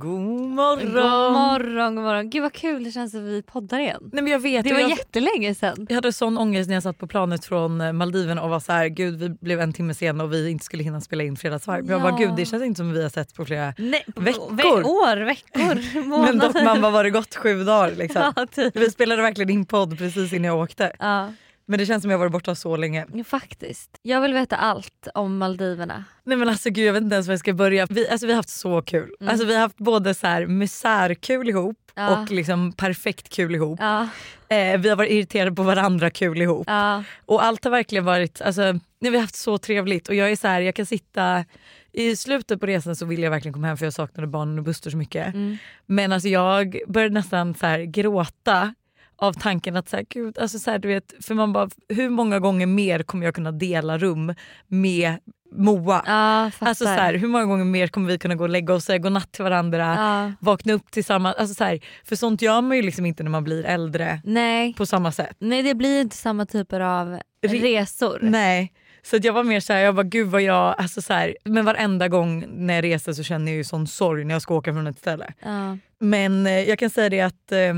God morgon! God morgon, god morgon. Gud vad kul det känns att vi poddar igen. Nej, men jag vet, det var jag, jättelänge sedan. Jag hade sån ångest när jag satt på planet från eh, Maldiven och var så här, gud vi blev en timme sena och vi inte skulle hinna spela in fredagsvarv. Ja. Jag bara gud det känns inte som vi har sett på flera Nej, veckor. Ve år, veckor, månader. men dock man bara var det gått sju dagar liksom. Ja, typ. Vi spelade verkligen in podd precis innan jag åkte. Ja. Men det känns som jag varit borta så länge. Faktiskt. Jag vill veta allt om Maldiverna. Nej men alltså gud jag vet inte ens var jag ska börja. Vi, alltså, vi har haft så kul. Mm. Alltså, vi har haft både så här misärkul ihop ja. och liksom perfekt kul ihop. Ja. Eh, vi har varit irriterade på varandra kul ihop. Ja. Och allt har verkligen varit, alltså, nej, vi har haft så trevligt och jag är så här, jag kan sitta i slutet på resan så ville jag verkligen komma hem för jag saknade barnen och Buster så mycket. Mm. Men alltså jag började nästan så här gråta av tanken att så här, gud, alltså så här, du vet, för man bara, hur många gånger mer kommer jag kunna dela rum med Moa? Ja, alltså så här, hur många gånger mer kommer vi kunna gå och lägga oss och säga godnatt till varandra, ja. vakna upp tillsammans. Alltså så här, för sånt gör man ju liksom inte när man blir äldre Nej. på samma sätt. Nej det blir inte samma typer av resor. Nej. Så jag var mer såhär, jag bara gud vad jag, alltså så här, men varenda gång när jag reser så känner jag ju sån sorg när jag ska åka från ett ställe. Ja. Men eh, jag kan säga det att eh,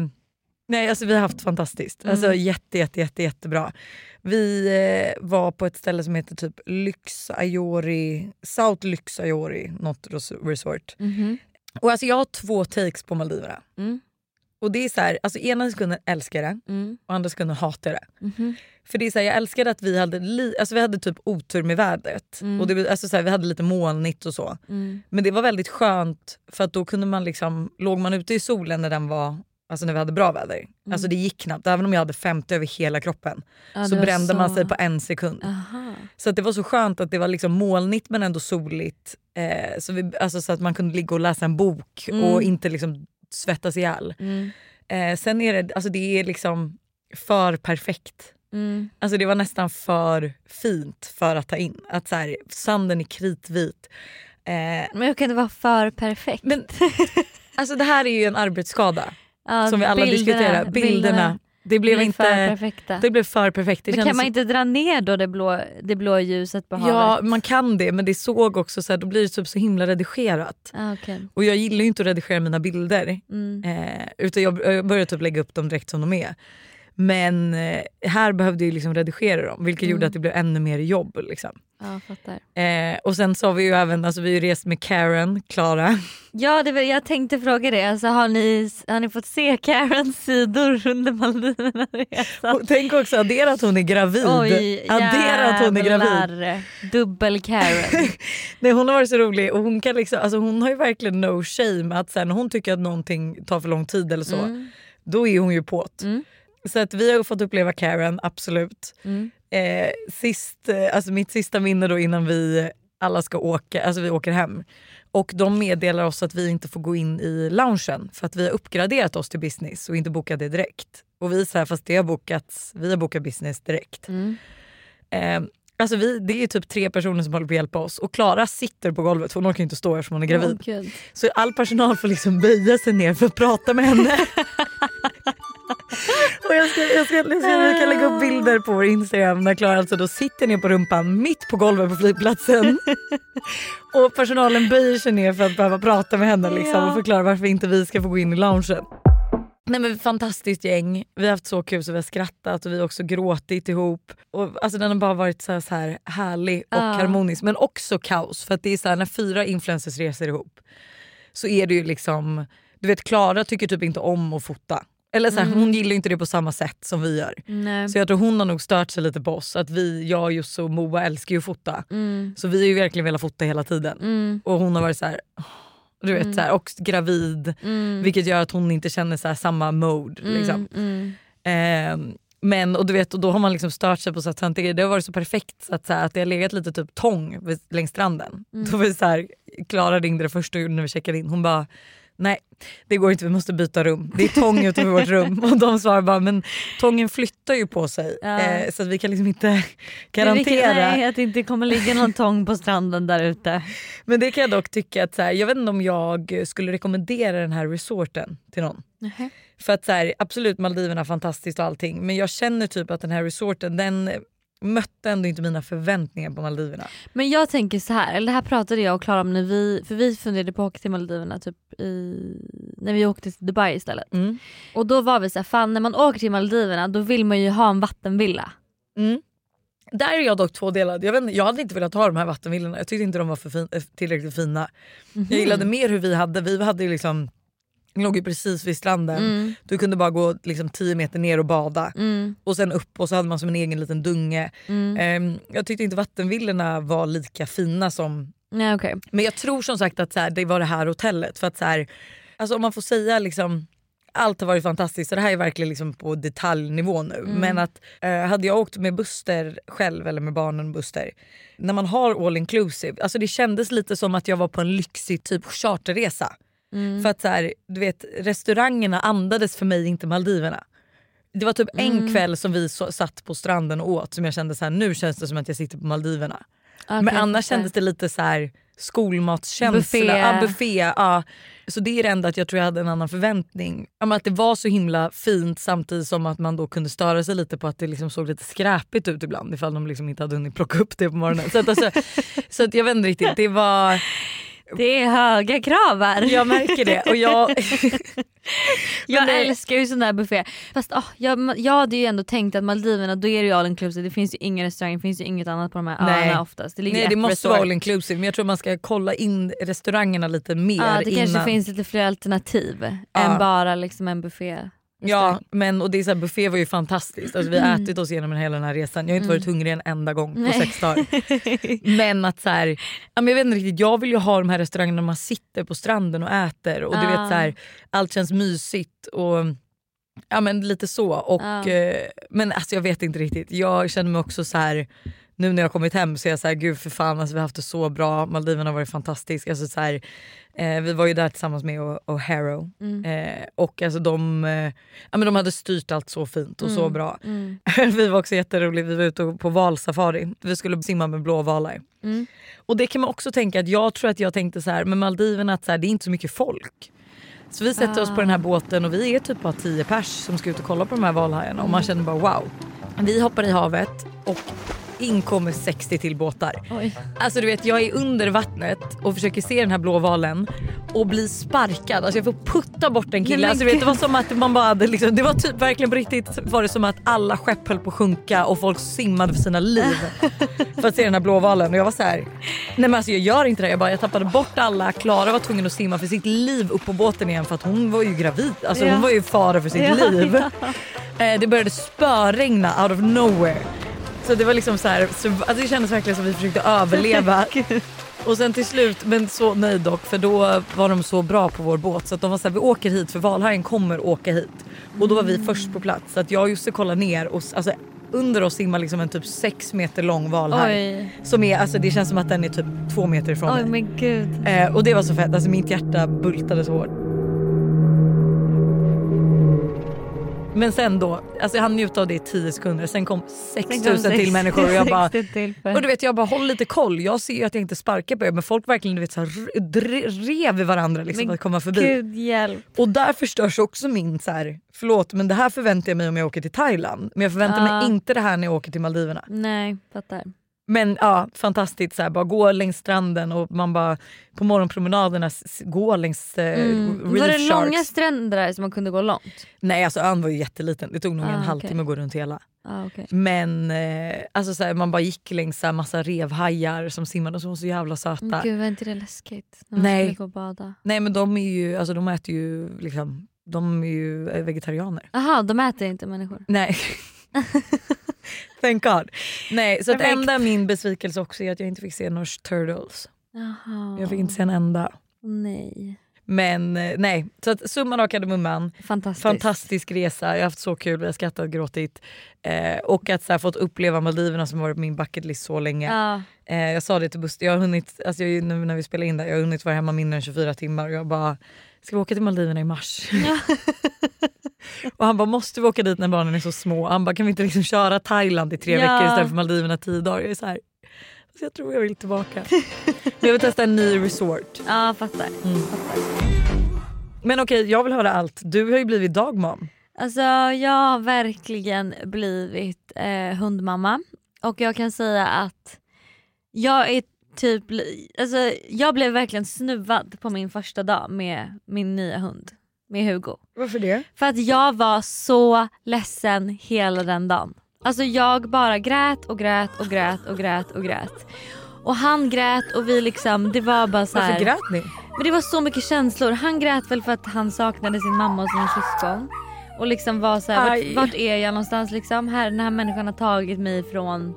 Nej, alltså vi har haft fantastiskt. Alltså mm. jätte, jätte, jätte, jättebra. Vi eh, var på ett ställe som heter typ Lyx Ayori, South Lyx Ayori, något resort. Mm -hmm. Och alltså jag har två takes på Maldiverna. Mm. Och det är så här, alltså ena sekunden älskar jag det mm. och andra sekunden hatar jag det. -hmm. För det är så här, jag älskade att vi hade, li, alltså vi hade typ otur med vädret. Mm. Och det, alltså så här, vi hade lite molnigt och så. Mm. Men det var väldigt skönt för att då kunde man liksom, låg man ute i solen när den var Alltså när vi hade bra väder. Mm. Alltså det gick knappt, även om jag hade 50 över hela kroppen ja, så brände så... man sig på en sekund. Aha. Så det var så skönt att det var liksom molnigt men ändå soligt. Eh, så, vi, alltså så att man kunde ligga och läsa en bok mm. och inte liksom svettas ihjäl. Mm. Eh, sen är det, alltså det är liksom för perfekt. Mm. Alltså det var nästan för fint för att ta in. Att så här, sanden är kritvit. Eh, men hur kan det vara för perfekt? Men, alltså det här är ju en arbetsskada. Ja, som vi alla bilderna, diskuterar. Bilderna. bilderna. Det blev, blev inte, för perfekta. det blev för perfekt. Det men kan man inte dra ner då det blå, det blå ljuset på havet? Ja man kan det men det såg också så här, då blir det typ så himla redigerat. Ah, okay. Och jag gillar ju inte att redigera mina bilder. Mm. Eh, utan jag, jag började typ lägga upp dem direkt som de är. Men eh, här behövde jag liksom redigera dem vilket mm. gjorde att det blev ännu mer jobb. Liksom. Ja, fattar. Eh, och sen så har vi ju även alltså, vi har rest med Karen, Klara. Ja det var, jag tänkte fråga det, alltså, har, ni, har ni fått se Karens sidor under Maldiverna Tänk också addera att hon är gravid. Oj, addera att hon är gravid. Dubbel Karen. Nej, hon har varit så rolig och hon, kan liksom, alltså, hon har ju verkligen no shame att sen hon tycker att någonting tar för lång tid eller så, mm. då är hon ju påt. Mm. Så att vi har fått uppleva Karen, absolut. Mm. Eh, sist, eh, alltså mitt sista minne då innan vi alla ska åka, alltså vi åker hem. Och de meddelar oss att vi inte får gå in i loungen för att vi har uppgraderat oss till business och inte bokat det direkt. Och vi säger fast det har bokats, vi har bokat business direkt. Mm. Eh, alltså vi, det är typ tre personer som håller på att hjälpa oss och Klara sitter på golvet för hon orkar inte stå eftersom hon är gravid. Oh, så all personal får liksom böja sig ner för att prata med henne. Och jag ska, jag ska, jag ska, jag kan lägga upp bilder på vår Instagram när Klara alltså då sitter ner på rumpan mitt på golvet på flygplatsen. och personalen böjer sig ner för att behöva prata med henne liksom, och förklara varför inte vi ska få gå in i loungen. Nej men Fantastiskt gäng. Vi har haft så kul så vi har skrattat och vi har också gråtit ihop. Och, alltså, den har bara varit så här, så här härlig och uh. harmonisk men också kaos. För att det är så här, när fyra influencers reser ihop så är det ju liksom... Du vet Klara tycker typ inte om att fota. Eller så här, Mm. Hon gillar inte det på samma sätt som vi gör. Nej. Så jag tror hon har nog stört sig lite på oss. Att vi, jag, Jussi och Moa älskar ju att fota. Mm. Så vi har ju verkligen velat fota hela tiden. Mm. Och hon har varit så här, du vet, Mm. så här, och gravid. Mm. Vilket gör att hon inte känner så samma mode. Liksom. Mm. Eh, men och du vet, och då har man liksom stört sig på så grejer. Det har varit så perfekt så att, så här, att det har legat lite typ tång längs stranden. Då var det så här, Klara ringde det första när vi checkade in. Hon bara nej det går inte vi måste byta rum. Det är tång utanför vårt rum. Och de svarar bara men tången flyttar ju på sig Ja. eh, så att vi kan liksom inte Det är garantera. viktigt, nej, att det inte kommer ligga någon tång på stranden där ute. Men det kan jag dock tycka att så här, jag vet inte om jag skulle rekommendera den här resorten till någon. För att så här, absolut Maldiverna fantastiskt och allting men jag känner typ att den här resorten den mötte ändå inte mina förväntningar på Maldiverna. Men jag tänker så här, eller det här pratade jag och Klara om när vi, för vi funderade på att åka till Maldiverna typ i, när vi åkte till Dubai istället. Mm. Och då var vi så här, fan när man åker till Maldiverna då vill man ju ha en vattenvilla. Mm. Där är jag dock tvådelad. Jag, vet, jag hade inte velat ha de här vattenvillorna. Jag tyckte inte de var för fin, eh, tillräckligt fina. Mhm. Jag gillade mer hur vi hade, vi hade ju liksom låg ju precis vid stranden. Mm. Du kunde bara gå liksom 10 meter ner och bada. Mm. Och sen upp och så hade man som en egen liten dunge. Mm. Ehm, jag tyckte inte vattenvillorna var lika fina som... Nej, okej. Men jag tror som sagt att så här, det var det här hotellet. För att så här, alltså om man får säga liksom allt har varit fantastiskt så det här är verkligen liksom på detaljnivå nu. Mm. Men att eh, hade jag åkt med Buster själv eller med barnen Buster. När man har all inclusive, alltså det kändes lite som att jag var på en lyxig typ charterresa. Mm. För att så här, du vet restaurangerna andades för mig inte Maldiverna. Det var typ en Mm. kväll som vi så, satt på stranden och åt som jag kände så här, nu känns det som att jag sitter på Maldiverna. Okej, Men annars kändes det lite så här skolmatskänsla. Buffé. Ja, buffé ja. Så det är det enda att jag tror jag hade en annan förväntning. Ja, att det var så himla fint samtidigt som att man då kunde störa sig lite på att det liksom såg lite skräpigt ut ibland ifall de liksom inte hade hunnit plocka upp det på morgonen. Så, att alltså, så att jag vet inte riktigt, det var... Det är höga krav här. Jag märker det. Och jag, Jag det- älskar ju sån där buffé. Fast oh, jag, jag hade ju ändå tänkt att Maldiverna då är det ju all inclusive. Det finns ju ingen restaurang, det finns ju inget annat på de här Nej. öarna oftast. Det, nej det måste resort. vara all inclusive men jag tror man ska kolla in restaurangerna lite mer Ja, det innan. kanske finns lite fler alternativ Ja. än bara liksom en buffé. Ja men och det är så här, buffé var ju fantastiskt. Alltså, vi har Mm. ätit oss igenom hela den här resan. Jag har inte Mm. varit hungrig en enda gång på Nej. sex dagar. Men att så här, jag vet inte riktigt, jag vill ju ha de här restaurangerna där man sitter på stranden och äter och du vet så här, allt känns mysigt och ja men lite så. Och, Ja. eh, men alltså jag vet inte riktigt, jag känner mig också så här nu när jag har kommit hem så är jag så här, gud för fan alltså, vi har haft det så bra, Maldiverna har varit fantastiskt. Alltså, så här, eh, vi var ju där tillsammans med O- O'Hara Mm. eh, och alltså, de, eh, ja, men de hade styrt allt så fint och så Mm. bra. Mm. vi var också jätteroliga, vi var ute på valsafari. Vi skulle simma med blå valar. Mm. Och det kan man också tänka att jag tror att jag tänkte så här med Maldiverna att så här, det är inte så mycket folk. Så vi sätter oss på den här Ah. båten och vi är typ bara 10 pers som ska ut och kolla på de här valhajarna och man känner bara wow. Vi hoppar i havet och in kommer 60 till båtar. Oj. Alltså du vet jag är under vattnet och försöker se den här blåvalen och blir sparkad. Alltså jag får putta bort en Nej, kille. men Alltså, du vet, det var som att man bara hade liksom, det var typ verkligen på riktigt var det som att alla skepp höll på att sjunka och folk simmade för sina liv för att se den här blåvalen. Och jag var så här, nej men alltså jag gör inte det. Jag, bara, jag tappade bort alla. Klara var tvungen att simma för sitt liv upp på båten igen för att hon var ju gravid. Alltså Ja. hon var ju fara för sitt Ja, liv. ja. Eh, det började spöregna out of nowhere. Så det var liksom så här, så, alltså det kändes verkligen som vi försökte överleva. Och sen till slut, men så nej dock för då var de så bra på vår båt så att de var såhär vi åker hit för valhajen kommer åka hit. Och då var vi först på plats så att jag och Jussi kollar ner och alltså, under oss simmar liksom en typ sex meter lång valhaj. Oj. Som är, alltså det känns som att den är typ två meter ifrån Oj mig. men gud. Eh, och det var så fett, alltså mitt hjärta bultade så hårt. Men sen då, alltså jag hann njuta av det i 10 sekunder, sen kom 6000 till människor och jag bara 60 till för- och du vet jag bara håll lite koll, jag ser ju att jag inte sparkar på er men folk verkligen du vet, så här, rev i varandra liksom, Men att komma förbi. Gud hjälp. Och där förstörs också min så här, förlåt men det här förväntar jag mig om jag åker till Thailand. Men jag förväntar Ja. mig inte det här när jag åker till Maldiverna. Nej fattar. Men ja, fantastiskt så här, bara gå längs stranden och man bara på morgonpromenaderna gå längs eh, Mm. Var det sharks. långa stränder där som man kunde gå långt? Nej alltså ön var ju jätteliten, det tog nog Ah, en okej. halvtimme att gå runt hela. Ah, okay. Men eh, alltså så här, man bara gick längs så massa revhajar som simmade och som var så jävla söta. Gud var inte det läskigt? När man Nej. skulle gå och bada. Nej men de är ju, alltså de äter ju liksom, de är ju eh, vegetarianer. Jaha de äter inte människor? Nej. Thank God. Nej så att Perfekt. enda min besvikelse också är att jag inte fick se några turtles. Jaha. Jag fick inte se en enda. Nej. Men eh, nej, så att summan av kardemumman, Fantastiskt. fantastisk resa, jag har haft så kul, vi har skrattat, gråtit. Eh, och att så här, fått uppleva Maldiverna som varit på min bucket list så länge. Ja. Eh, jag sa det till Buster, jag har hunnit, alltså jag, nu när vi spelar in det, jag har hunnit vara hemma mindre än 24 timmar och jag bara Ska vi åka till Maldiverna i mars? och han bara måste vi åka dit när barnen är så små? Han bara kan vi inte liksom köra Thailand i tre Ja. veckor istället för Maldiverna tio dagar? Jag är så här, "Fast jag tror jag vill tillbaka. Men jag vill testa en ny resort. Ja fattar. Mm. fattar. Men okej jag vill höra allt. Du har ju blivit dagmam. Alltså jag har verkligen blivit eh, hundmamma och jag kan säga att jag är typ, alltså jag blev verkligen snuvad på min första dag med min nya hund, med Hugo. Varför det? För att jag var så ledsen hela den dagen. Alltså jag bara grät och grät och grät och grät och grät. Och han grät och vi liksom, det var bara så här. Varför grät ni? Men det var så mycket känslor. Han grät väl för att han saknade sin mamma och sina syskon. Och liksom var så här, vart, vart är jag någonstans liksom? Här, den här människan har tagit mig från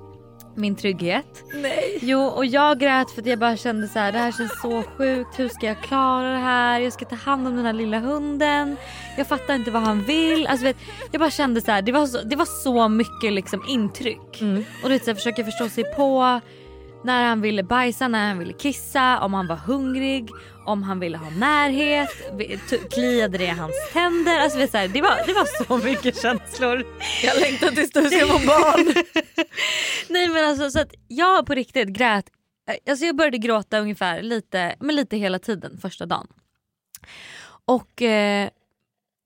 min trygghet. Nej. Jo och jag grät för att jag bara kände så här: det här känns så sjukt, hur ska jag klara det här? Jag ska ta hand om den här lilla hunden. Jag fattar inte vad han vill. Alltså, vet, jag bara kände så här, det var så, det var så mycket liksom intryck. Mm. Och du vet, så här, försöka förstå sig på när han ville bajsa, när han ville kissa, om han var hungrig, om han ville ha närhet, kliade det i hans tänder. Alltså, det, var, det var så mycket känslor. Jag längtar tills du ska få barn. Nej men alltså så att jag på riktigt grät. Alltså jag började gråta ungefär lite, men lite hela tiden första dagen. Och, eh,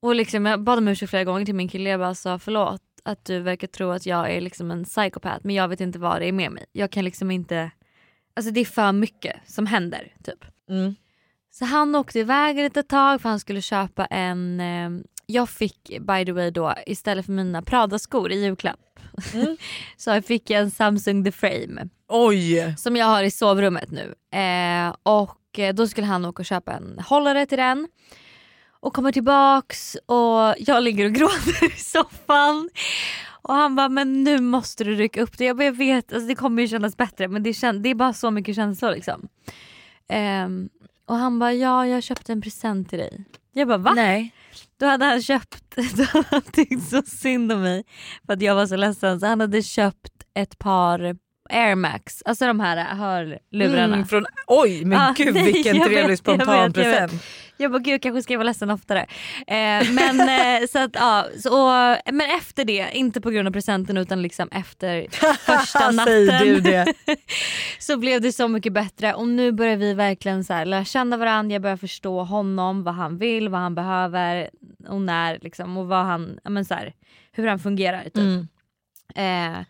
och liksom jag bad om ursäkt flera gånger till min kille. Jag bara sa förlåt att du verkar tro att jag är liksom en psykopat men jag vet inte vad det är med mig. Jag kan liksom inte, alltså det är för mycket som händer typ. Mm. Så han åkte iväg ett tag för han skulle köpa en, eh, jag fick by the way då istället för mina Prada-skor i julklapp Mm. så jag fick jag en Samsung The Frame Oj. som jag har i sovrummet nu. Eh, och eh, då skulle han åka och köpa en hållare till den. Och kommer tillbaks och jag ligger och gråter i soffan. Och han bara men nu måste du rycka upp det. Jag, bara, jag vet, alltså, det kommer ju kännas bättre men det, kän- det är bara så mycket känslor liksom. Ehm, och han bara ja jag köpte en present till dig. Jag bara va? Nej. Då hade han köpt, då hade han tyckt så synd om mig för att jag var så ledsen så han hade köpt ett par Air Max, alltså de här hörlurarna. Mm, från, oj men Ah, gud nej, vilken jag trevlig vet, jag spontan vet, jag vet. present. Jag bara gud jag kanske ska vara ledsen oftare. Eh, men, eh, så att, ja, så, men efter det, inte på grund av presenten utan liksom efter första natten. Du det? så blev det så mycket bättre och nu börjar vi verkligen så här, lära känna varandra, jag börjar förstå honom, vad han vill, vad han behöver och när liksom, och vad han, men så här, hur han fungerar. Typ. Mm. Eh,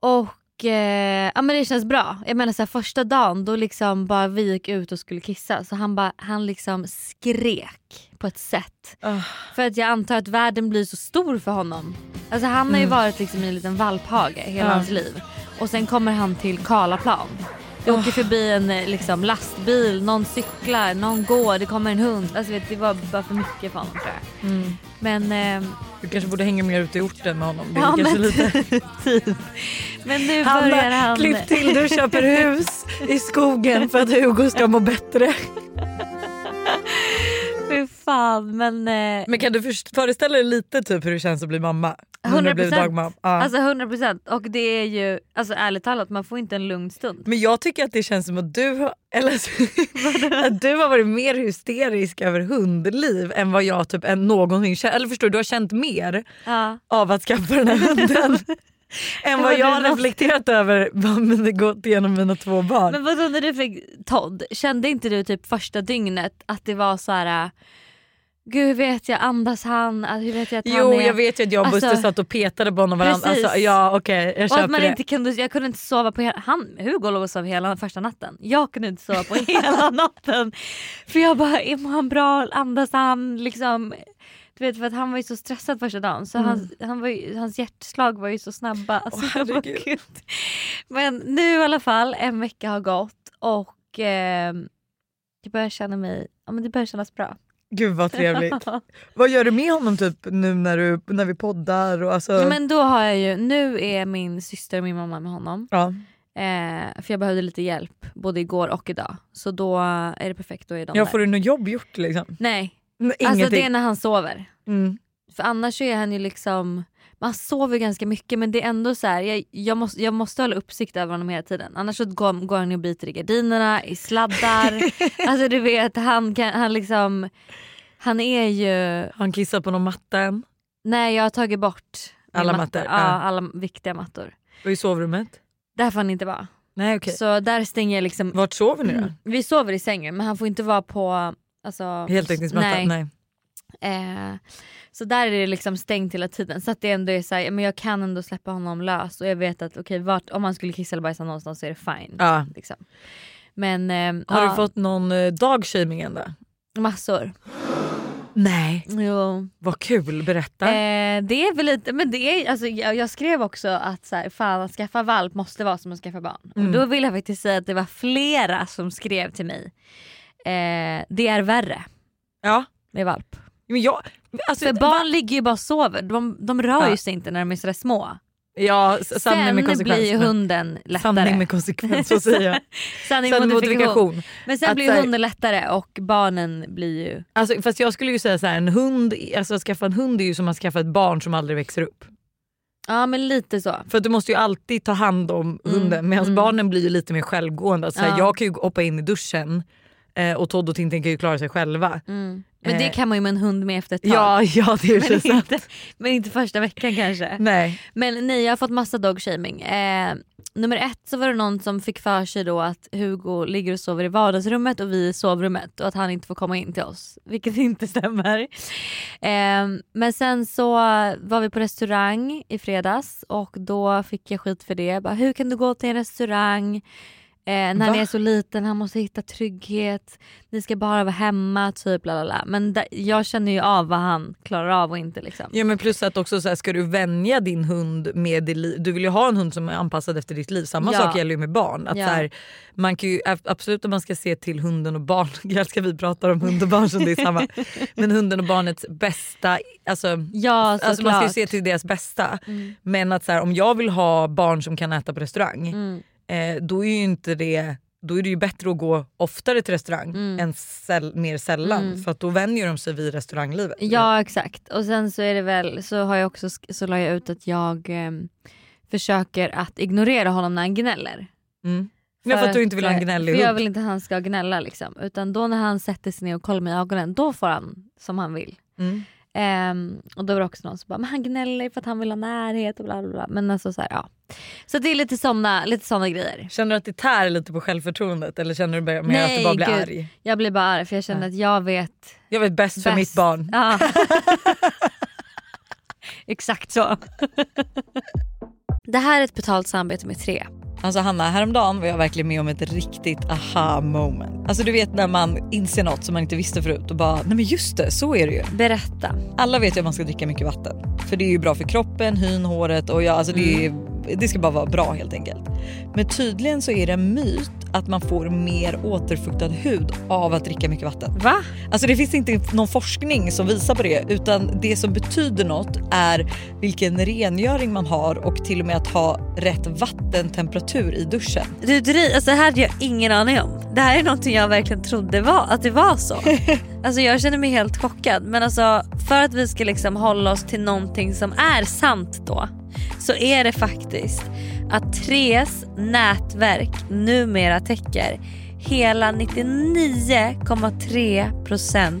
och eh, ja, men det känns bra. Jag menar så här, första dagen då liksom bara vi gick ut och skulle kissa så han, bara, han liksom skrek på ett sätt. Ah. För att jag antar att världen blir så stor för honom. Alltså han har ju varit liksom i en liten valphage hela Ja. hans liv. Och sen kommer han till Karlaplan. Det åker förbi en eh, liksom, lastbil, någon cyklar, någon går, det kommer en hund. Alltså, vet, det var bara för mycket för honom tror jag. Mm. Men, eh, Du kanske borde hänga mer ute i orten med honom. Det Ja, kanske men- lite... men nu börjar Hanna, han... klipp till du köper hus i skogen för att Hugo ska må bättre. Fan men... Eh, Men kan du föreställa dig lite typ hur det känns att bli mamma? Nu när du 100%. blivit dagmamma. Ja. Alltså 100% och det är ju, alltså ärligt talat man får inte en lugn stund. Men jag tycker att det känns som att du, har, eller, att du har varit mer hysterisk över hundliv än vad jag typ än någonsin känt. Eller förstår du, du har känt mer Ja. av att skaffa den här hunden än vad jag har reflekterat över vad det gått igenom mina två barn. Men vadå när du fick Todd, kände inte du typ första dygnet att det var så här. Gud hur vet jag andas han? Alltså, Hur vet jag att Jo han är... jag vet ju att jag och Buster Alltså- satt och petade på honom varandra. Precis. Alltså, ja okej jag och att köper man det. inte kunde, jag kunde inte sova på hela, han, Hugo låg och sov hela första natten. Jag kunde inte sova på hela natten. För jag bara, är han bra? Andas han? Liksom, du vet för att han var ju så stressad första dagen så Mm. hans, han var ju, hans hjärtslag var ju så snabba. Alltså, jag bara, herregud. "Gud." Men nu i alla fall, en vecka har gått och eh, jag börjar känna mig, ja men det börjar kännas bra. Gud vad trevligt. vad gör du med honom typ nu när, du, när vi poddar? Och alltså, Ja, men då har jag ju, nu är min syster och min mamma med honom. ja. Eh, för jag behövde lite hjälp både igår och idag. Så då är det perfekt, då är de ja, där. får du något jobb gjort liksom? Nej, N- alltså Ingenting? det är när han sover. mm. För annars är han ju liksom, man sover ganska mycket men det är ändå så här, jag, jag, måste, jag måste hålla uppsikt över honom hela tiden. Annars så går, går han och biter i gardinerna, i sladdar. alltså du vet, han, kan, han liksom, han är ju, Han kissar på någon matten. nej jag har tagit bort Alla matta. mattor, Ja, ja. alla viktiga mattor. Och i sovrummet? Där får han inte vara. Nej okej. Så där stänger jag liksom Vart sover ni då? Vi sover i sängen men han får inte vara på alltså, Heltäckningsmatta? Nej. Nej. Eh, så där är det liksom stängt hela tiden. Så att det ändå är så här, men jag kan ändå släppa honom lös och jag vet att okay, vart, om han skulle kissa eller bajsa någonstans så är det fine. Ja. Liksom. Men, eh, Har ja, du fått någon eh, dagshaming än då? massor. Nej. Jo. Vad kul, berätta. Eh, det är väl lite, men det är, alltså, jag, jag skrev också att så här, fan, att skaffa valp måste vara som att skaffa barn. Mm. Och då vill jag faktiskt säga att det var flera som skrev till mig. Eh, det är värre ja. med valp. Men jag, alltså, För barn ligger ju bara och sover, de, de rör Ja. ju sig inte när de är sådär små. Ja, sanning Sen med konsekvens. blir ju men- hunden lättare. Sanning med konsekvens, så säger jag. Sanning Sanning modifikation. Men sen Att blir här- hunden lättare och barnen blir ju... Alltså, fast jag skulle ju säga så här, en hund, alltså att skaffa en hund är ju som att skaffa ett barn som aldrig växer upp. Ja men lite så. För du måste ju alltid ta hand om hunden Mm, medan mm. barnen blir ju lite mer självgående. Alltså, Ja. Jag kan ju hoppa in i duschen eh, och Todd och Tintin kan ju klara sig själva. Mm. Men det Eh. kan man ju med en hund med efter ett tag. Ja, ja det är ju men, sant. inte, men inte första veckan kanske. Nej. Men nej jag har fått massa dogshaming. Eh, nummer ett så var det någon som fick för sig då att Hugo ligger och sover i vardagsrummet och vi i sovrummet och att han inte får komma in till oss. Vilket inte stämmer. Eh, men sen så var vi på restaurang i fredags och då fick jag skit för det. Bara, Hur kan du gå till en restaurang? Eh, när han är så liten, han måste hitta trygghet. Ni ska bara vara hemma, typ. Lalala. Men da- jag känner ju av vad han klarar av och inte. Liksom. Ja men plus att också så här, ska du vänja din hund med det liv, du vill ju ha en hund som är anpassad efter ditt liv. Samma Ja. sak gäller ju med barn. Att Ja. så här, man kan ju, absolut att man ska se till hunden och barn, jag älskar vi pratar om hund och barn som det är samma. Men hunden och barnets bästa, alltså, Ja alltså man ska ju se till deras bästa. Mm. Men att så här, om jag vill ha barn som kan äta på restaurang Mm. Eh, då är ju inte det då är det ju bättre att gå oftare till restaurang Mm. än säll, mer sällan Mm. för då vänjer de sig vid restauranglivet. Ja exakt och sen så är det väl så har jag också så la jag ut att jag ehm, försöker att ignorera honom när han gnäller. Mm. Ja, för att du inte vill ha en eh, gnällig För jag hund. vill inte att han ska gnälla liksom. Utan då när han sätter sig ner och kollar mig i ögonen då får han som han vill. Mm. Ehm, och då var det också någon som bara, men han gnäller för att han vill ha närhet och bla bla bla. Men alltså så här, ja. Så det är lite såna, lite såna grejer. Känner du att det tär lite på självförtroendet eller känner du mer att du bara blir gud. arg? Jag blir bara arg för jag känner Ja. att jag vet Jag vet bäst för Bäst. mitt barn. Ja. Exakt så. Det här är ett betalt samarbete med tre. Alltså Hanna, häromdagen var jag verkligen med om ett riktigt aha moment. Alltså du vet när man inser något som man inte visste förut och bara nej men just det, så är det ju. Berätta. Alla vet ju att man ska dricka mycket vatten. För det är ju bra för kroppen, hyn, håret och ja, alltså det, är, det ska bara vara bra helt enkelt. Men tydligen så är det en myt att man får mer återfuktad hud av att dricka mycket vatten. Va? Alltså det finns inte någon forskning som visar på det utan det som betyder något är vilken rengöring man har och till och med att ha rätt vattentemperatur i duschen. Du, dri- alltså det här hade jag ingen aning om. Det här är någonting jag verkligen trodde var, att det var så. alltså jag känner mig helt chockad. Men alltså för att vi ska liksom hålla oss till någonting som är sant då. Så är det faktiskt att Tres nätverk numera täcker hela 99,3%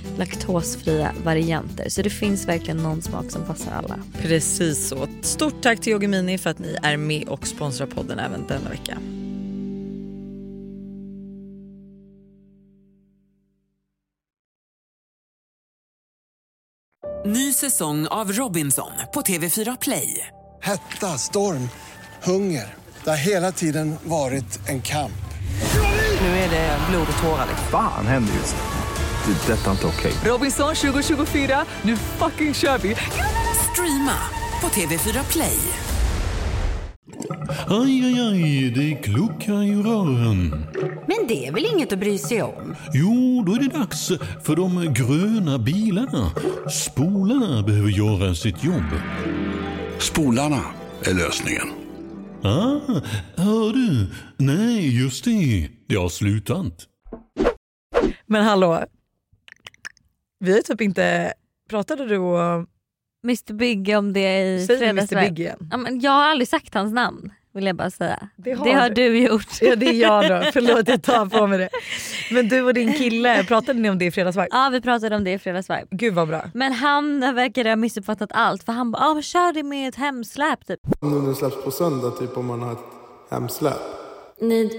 laktosfria varianter. Så det finns verkligen någon smak som passar alla. Precis så. Stort tack till Yoggi Mini för att ni är med och sponsrar podden även denna vecka. Ny säsong av Robinson på TV4 Play. Hetta, storm, Hunger. Det har hela tiden varit en kamp. Nu är det blod och tårar. Fan händer just det. Det är detta inte okej. Robinson 2024, nu fucking kör vi! Streama på TV4 Play. Aj, aj, aj, det kluckar i rören. Men det är väl inget att bry sig om? Jo, då är det dags för de gröna bilarna. Spolarna behöver göra sitt jobb. Spolarna är lösningen. Ah, hör du? Nej, just det. Det har slutat. Men hallå, vi har typ inte... Pratade du och... Mr Big om det i Säg Mr Fredagsvibe. Big igen. Ja, men jag har aldrig sagt hans namn vill jag bara säga. Det har det har du. du gjort. Ja det är jag då, förlåt jag tar på mig det. Men du och din kille, pratade ni om det i fredagsvibe? Ja vi pratade om det i Fredagsvibe. Gud vad bra. Men han verkar ha missuppfattat allt för han bara ah, kör det med ett hemsläp typ. Nu när det släpps på söndag, typ om man har ett hemsläp. Ni,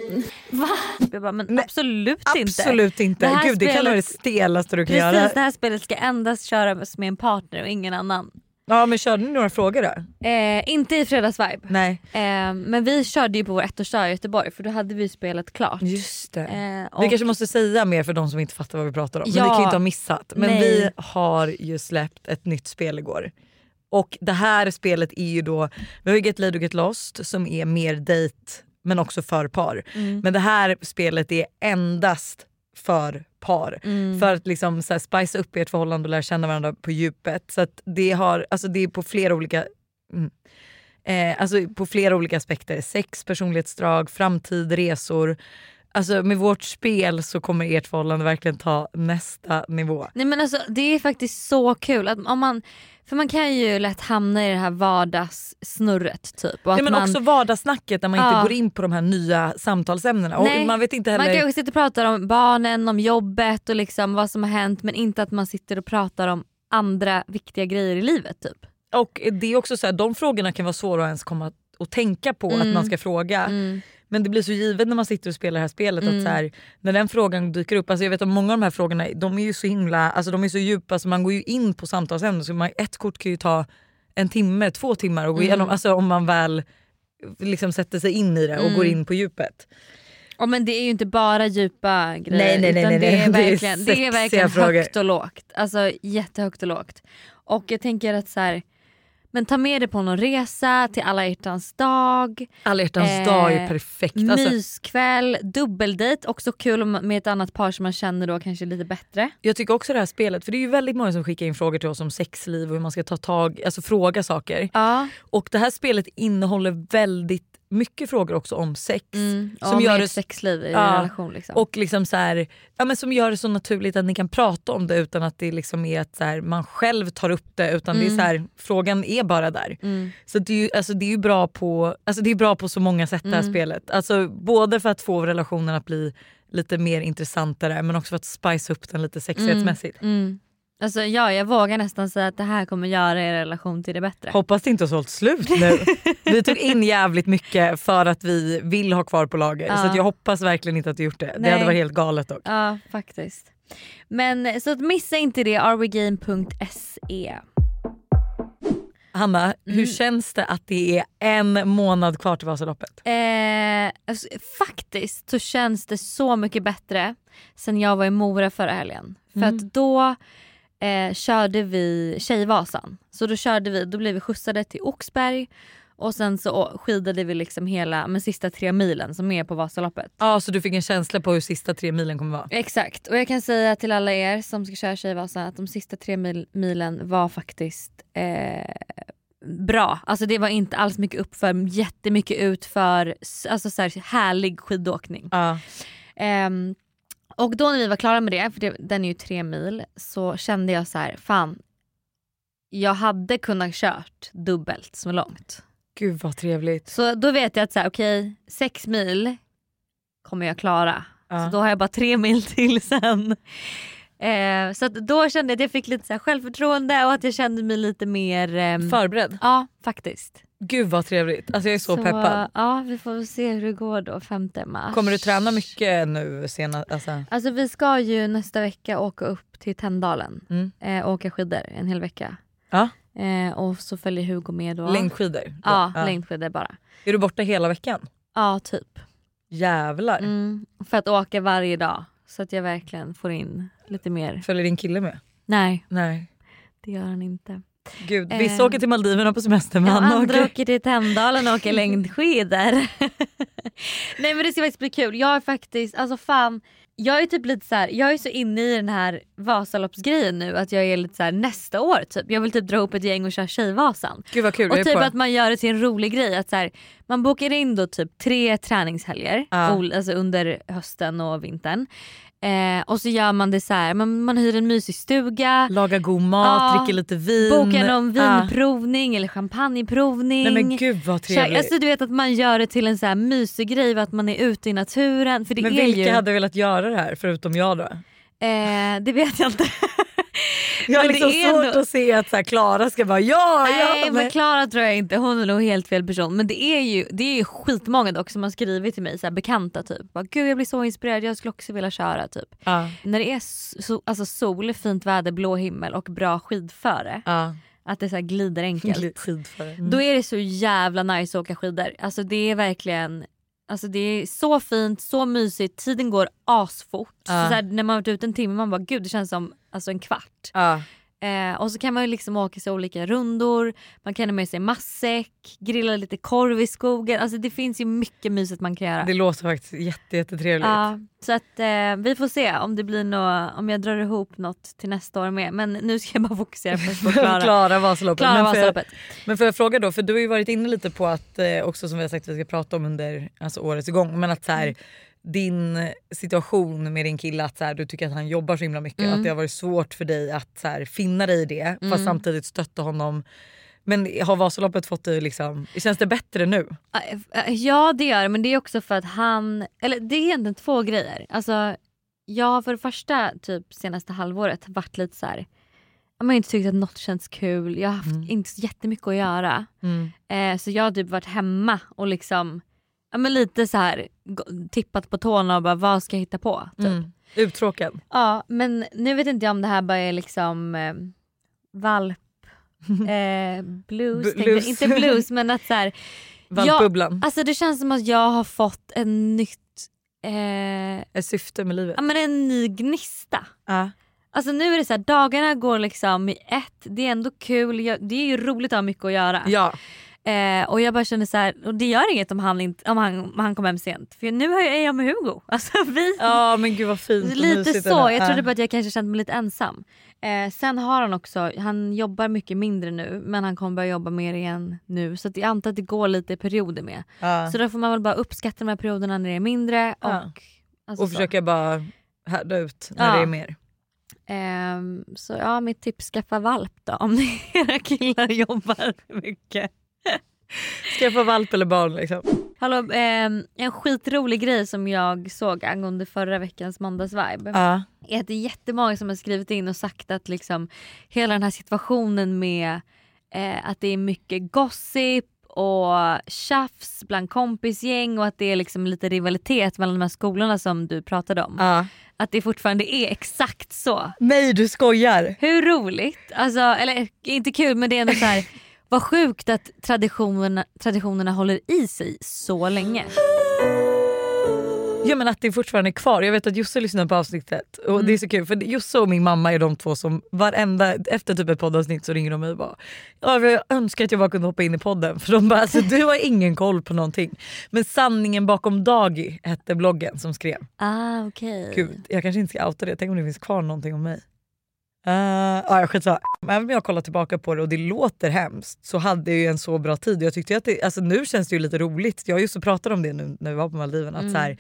va? Jag bara, men Nej, absolut inte. Absolut inte. Det Gud det kan vara det stelaste du kan Precis göra. det här spelet ska endast köras med en partner och ingen annan. Ja men körde ni några frågor då? Eh, inte i Fredagsvibe. Nej. Eh, men vi körde ju på vår ettårsdag i Göteborg för då hade vi spelet klart. Just det. Eh, Vi och- kanske måste säga mer för de som inte fattar vad vi pratar om. Men Ja. ni kan ju inte ha missat. Men Nej. vi har ju släppt ett nytt spel igår. Och det här spelet är ju då, vi har ju Get Laid och Get Lost som är mer date men också för par. Mm. Men det här spelet är endast för par. Mm. För att liksom så här spice upp ert förhållande och lära känna varandra på djupet. Så det, har, alltså det är på flera olika mm, eh, alltså på flera olika aspekter. Sex, personlighetsdrag, framtid, resor. Alltså med vårt spel så kommer ert förhållande verkligen ta nästa nivå. Nej men alltså det är faktiskt så kul att om man, för man kan ju lätt hamna i det här vardagssnurret typ. Och Nej, men man, också vardagssnacket när man Ja. inte går in på de här nya samtalsämnena. Och Nej, man vet inte man heller... kanske sitter och pratar om barnen, om jobbet och liksom vad som har hänt men inte att man sitter och pratar om andra viktiga grejer i livet typ. Och det är också så här, de frågorna kan vara svåra att ens komma och tänka på att man ska fråga. Men det blir så givet när man sitter och spelar det här spelet att så här, när den frågan dyker upp, alltså jag vet att många av de här frågorna de är ju så himla, alltså de är så djupa så man går ju in på samtalsämnen så man, ett kort kan ju ta en timme, två timmar och gå igenom, alltså om man väl liksom sätter sig in i det och går in på djupet. Ja, men det är ju inte bara djupa grejer Nej, nej, nej, utan det är nej. Det är verkligen, det är verkligen frågor. högt och lågt. Alltså jättehögt och lågt. Och jag tänker att så här, men ta med det på någon resa till alla hjärtans dag, Alla hjärtans Eh, dag är perfekt. Alltså, myskväll, dubbeldejt, också kul med ett annat par som man känner då kanske lite bättre. Jag tycker också det här spelet, för det är ju väldigt många som skickar in frågor till oss om sexliv och hur man ska ta tag, alltså fråga saker. Ja, Och det här spelet innehåller väldigt mycket frågor också om sex. mm, Som gör det- sexliv i Ja, en relation. Liksom. Och liksom så här, ja, men som gör det så naturligt att ni kan prata om det utan att det liksom är att så här, man själv tar upp det. Utan det är så här, frågan är bara där. Mm. Så det är ju alltså det är bra, på, alltså det är bra på så många sätt det här Mm. spelet. Alltså, både för att få relationen att bli lite mer intressantare men också för att spice upp den lite sexighetsmässigt. Mm. Alltså, ja, jag vågar nästan säga att det här kommer göra er relation till det bättre. Hoppas det inte har sålt slut nu. vi tog in jävligt mycket för att vi vill ha kvar på lager. Ja. Så jag hoppas verkligen inte att du gjort det. Det Nej. hade varit helt galet dock. Ja faktiskt. Men så missa inte det, arwegame.se. Hanna, hur Mm. känns det att det är en månad kvar till Vasaloppet? Eh, alltså, faktiskt så känns det så mycket bättre sen jag var i Mora förra helgen. För Mm. att då eh, körde vi Tjejvasan. Så då körde vi, då blev vi skjutsade till Oxberg och sen så skidade vi liksom hela men sista tre milen som är på Vasaloppet. Ja, så du fick en känsla på hur sista tre milen kommer vara? Exakt och jag kan säga till alla er som ska köra Tjejvasan att de sista tre mil, milen var faktiskt eh, bra. Alltså det var inte alls mycket uppför, jättemycket utför, alltså så här, härlig skidåkning. Ja. Ehm, och då när vi var klara med det, för det, den är ju tre mil, så kände jag så här, fan jag hade kunnat kört dubbelt så långt. Gud vad trevligt. Så då vet jag att så här, okej, sex mil kommer jag klara. Ja. Så då har jag bara tre mil till sen. Eh, så då kände jag att jag fick lite så självförtroende och att jag kände mig lite mer... ehm, Förberedd? Ja faktiskt. Gud vad trevligt. Alltså jag är så, peppad. Ja vi får se hur det går då 5 mars. Kommer du träna mycket nu senast? Alltså. Alltså vi ska ju nästa vecka åka upp till Tänndalen Mm. eh, och åka skidor en hel vecka. Ja. Eh, och så följer Hugo med då. Längdskidor? då? Ja, längdskidor bara. Är du borta hela veckan? Ja, typ. Jävlar. Mm, för att åka varje dag. Så att jag verkligen får in lite mer. Följer din kille med? Nej, Nej. det gör han inte. Gud, vissa Eh. åker till Maldiverna på semester men Ja, andra åker... åker till Tänndalen och åker längdskidor. Nej men det ska faktiskt bli kul. Jag är faktiskt, alltså fan. Jag är typ lite så här, jag är så inne i den här Vasaloppsgrejen nu att jag är lite så här nästa år typ. Jag vill typ dra ihop ett gäng och köra Tjejvasan. Gud vad kul, Och typ på. att man gör det till en rolig grej. Att så här, man bokar in då typ tre träningshelger ol- alltså under hösten och vintern. Eh, och så gör man det så här, man, man hyr en mysig stuga. Laga god mat, Ja. dricka lite vin. Bokar någon vinprovning eller champagneprovning. Nej men gud vad trevligt. Alltså du vet att man gör det till en så här mysig grej att man är ute i naturen. För det men är vilka ju, hade velat göra det här förutom jag då? Eh, det vet jag inte. Jag har liksom det är svårt ändå- att se att så här, Klara ska bara ja, ja. Nej men Klara tror jag inte, hon är nog helt fel person. Men det är ju, det är ju skitmånga dock som har skrivit till mig, så här, bekanta typ. Bara, Gud jag blir så inspirerad, jag skulle också vilja köra typ. Ja, När det är so, alltså sol, fint väder, blå himmel och bra skidföre. ja. Att det så glider enkelt. Mm. Då är det så jävla nice att åka skidor. Alltså det är verkligen Alltså det är så fint, så mysigt, tiden går asfort. Så Ja. så här, när man varit ute en timme man bara gud det känns som alltså, en kvart. Ja. Eh, och så kan man ju liksom åka sig olika rundor, man kan ha med sig matsäck, grilla lite korv i skogen. Alltså det finns ju mycket mysigt man kan göra. Det låter faktiskt jätte, jättetrevligt. Ja, så att eh, vi får se om det blir nå om jag drar ihop något till nästa år med. Men nu ska jag bara fokusera på att klara, Klara Vasaloppet. klara men, Vasaloppet. men får jag fråga då, för du har ju varit inne lite på att, eh, också som vi har sagt att vi ska prata om under alltså, årets gång, men att så här, Mm. Din situation med din kille, att så här, du tycker att han jobbar så himla mycket, Mm. att det har varit svårt för dig att så här, finna dig i det fast samtidigt stötta honom. Men har Vasaloppet fått dig liksom, känns det bättre nu? Eh, Ja det gör men det är också för att han, eller det är egentligen två grejer. Alltså jag har för det första typ senaste halvåret varit lite så här. Jag har inte tyckt att något känns kul, jag har haft inte så jättemycket att göra. Eh, så jag har typ varit hemma och liksom ja, men lite så här tippat på tårna och bara vad ska jag hitta på? Typ. Mm. Uttråkad? Ja men nu vet inte jag om det här bara är liksom eh, valp eh, blues, jag. blues. inte blues men att så här, Valpbubblan? Alltså det känns som att jag har fått en nytt, eh, Ett syfte med livet? ja men en ny gnista. Ja. Alltså nu är det så här, dagarna går liksom i ett, det är ändå kul, jag, det är ju roligt att ha mycket att göra. ja. Eh, och jag bara känner så här, och det gör inget om han, inte, om han, om han kommer hem sent. För nu har jag- är jag med Hugo. Alltså vi, Ja men gud vad fint lite så, jag Ja. trodde bara att jag kanske kände mig lite ensam. Eh, sen har han också, han jobbar mycket mindre nu men han kommer börja jobba mer igen nu. Så att jag antar att det går lite i perioder med. Ja. Så då får man väl bara uppskatta de här perioderna när det är mindre. Och, alltså och så. försöka bara härda ut när Ja. det är mer. Ehm, så ja, mitt tips skaffa valp då om ni era killar jobbar mycket. Skaffa valp eller barn liksom. Hallå, ehm, en skitrolig grej som jag såg angående förra veckans måndagsvibe. Ja. är att det är jättemånga som har skrivit in och sagt att liksom hela den här situationen med eh, att det är mycket gossip och tjafs bland kompisgäng och att det är liksom lite rivalitet mellan de här skolorna som du pratade om. Ja. Att det fortfarande är exakt så. Nej du skojar! Hur roligt? Alltså, eller inte kul men det är ändå så här. Vad sjukt att traditionerna, traditionerna håller i sig så länge. Ja men att det fortfarande är kvar. Jag vet att Josse lyssnar på avsnittet och Mm. det är så kul för Josse och min mamma är de två som varenda, efter typ ett poddavsnitt så ringer de mig och bara ja, jag önskar att jag bara kunde hoppa in i podden för de bara alltså, du har ingen koll på någonting. Men sanningen bakom Dagi hette bloggen som skrev. Ah okej. Gud jag kanske inte ska outa det, tänk om det finns kvar någonting om mig. Uh, ja, skitsamma. Även om jag kollar tillbaka på det och det låter hemskt så hade jag ju en så bra tid. Jag tyckte att det, alltså nu känns det ju lite roligt. Jag just pratade om det nu när vi var på Maldiven. Att Mm. så här,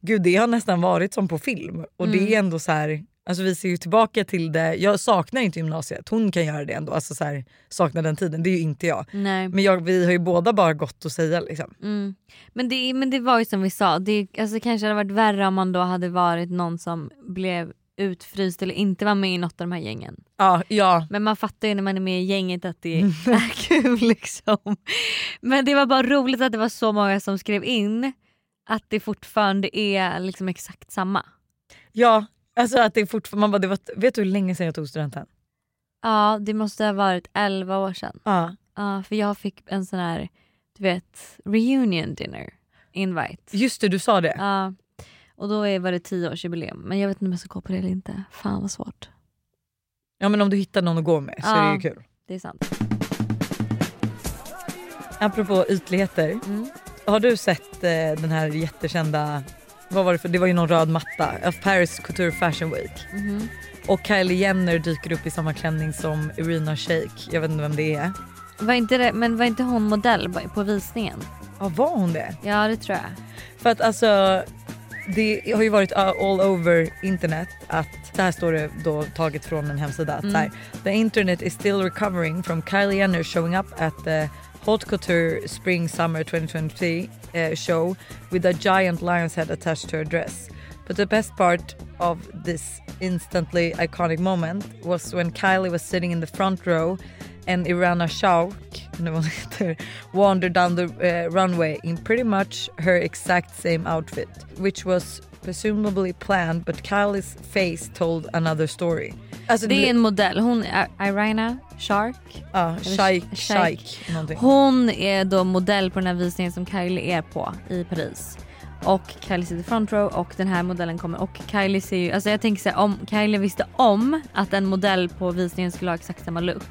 gud det har nästan varit som på film. Och det Mm. är ändå så här, alltså vi ser ju tillbaka till det. Jag saknar inte gymnasiet, hon kan göra det ändå. Alltså så här, saknar den tiden, det är ju inte jag. Nej. Men jag, vi har ju båda bara gått att säga liksom. Mm. Men, det, men det var ju som vi sa, det alltså, kanske hade varit värre om man då hade varit någon som blev utfryst eller inte var med i något av de här gängen. Ja, ja. Men man fattar ju när man är med i gänget att det är kul liksom. Men det var bara roligt att det var så många som skrev in att det fortfarande är liksom exakt samma. ja alltså att det fortfarande, man bara, det var, vet du hur länge sedan jag tog studenten? Ja det måste ha varit 11 år sedan. Ja. Ja för jag fick en sån här du vet reunion dinner invite. Just det, du sa det. Ja och då är- var det 10-årsjubileum men jag vet inte om jag ska gå på det eller inte. Fan vad svårt. Ja men om du hittar någon att gå med så är det Ja. ju kul. Det är sant. Apropå ytligheter. Mm. Har du sett eh, den här jättekända, vad var det för, det var ju någon röd matta, Paris Couture Fashion Week. Mhm. Och Kylie Jenner dyker upp i samma klänning som Irina Shayk, jag vet inte vem det är. Var inte det, men var inte hon modell på visningen? Ja var hon det? Ja det tror jag. För att alltså det har ju varit uh, all over internet att, så här står det då taget från en hemsida att så här, the internet is still recovering from Kylie Jenner showing up at the Haute Couture Spring Summer 2023 uh, show with a giant lion's head attached to her dress. But the best part of this instantly iconic moment was when Kylie was sitting in the front row and Irana Shayk nu hon heter, wandered down the uh, runway in pretty much her exact same outfit, which was presumably planned but Kylie's face told another story. Alltså Det är en modell, hon är Irina Shark. ja, Shayk. Shayk någonting. Hon är då modell på den här visningen som Kylie är på i Paris. Och Kylie sitter front row och den här modellen kommer och Kylie ser ju, alltså jag tänker såhär om Kylie visste om att en modell på visningen skulle ha exakt samma look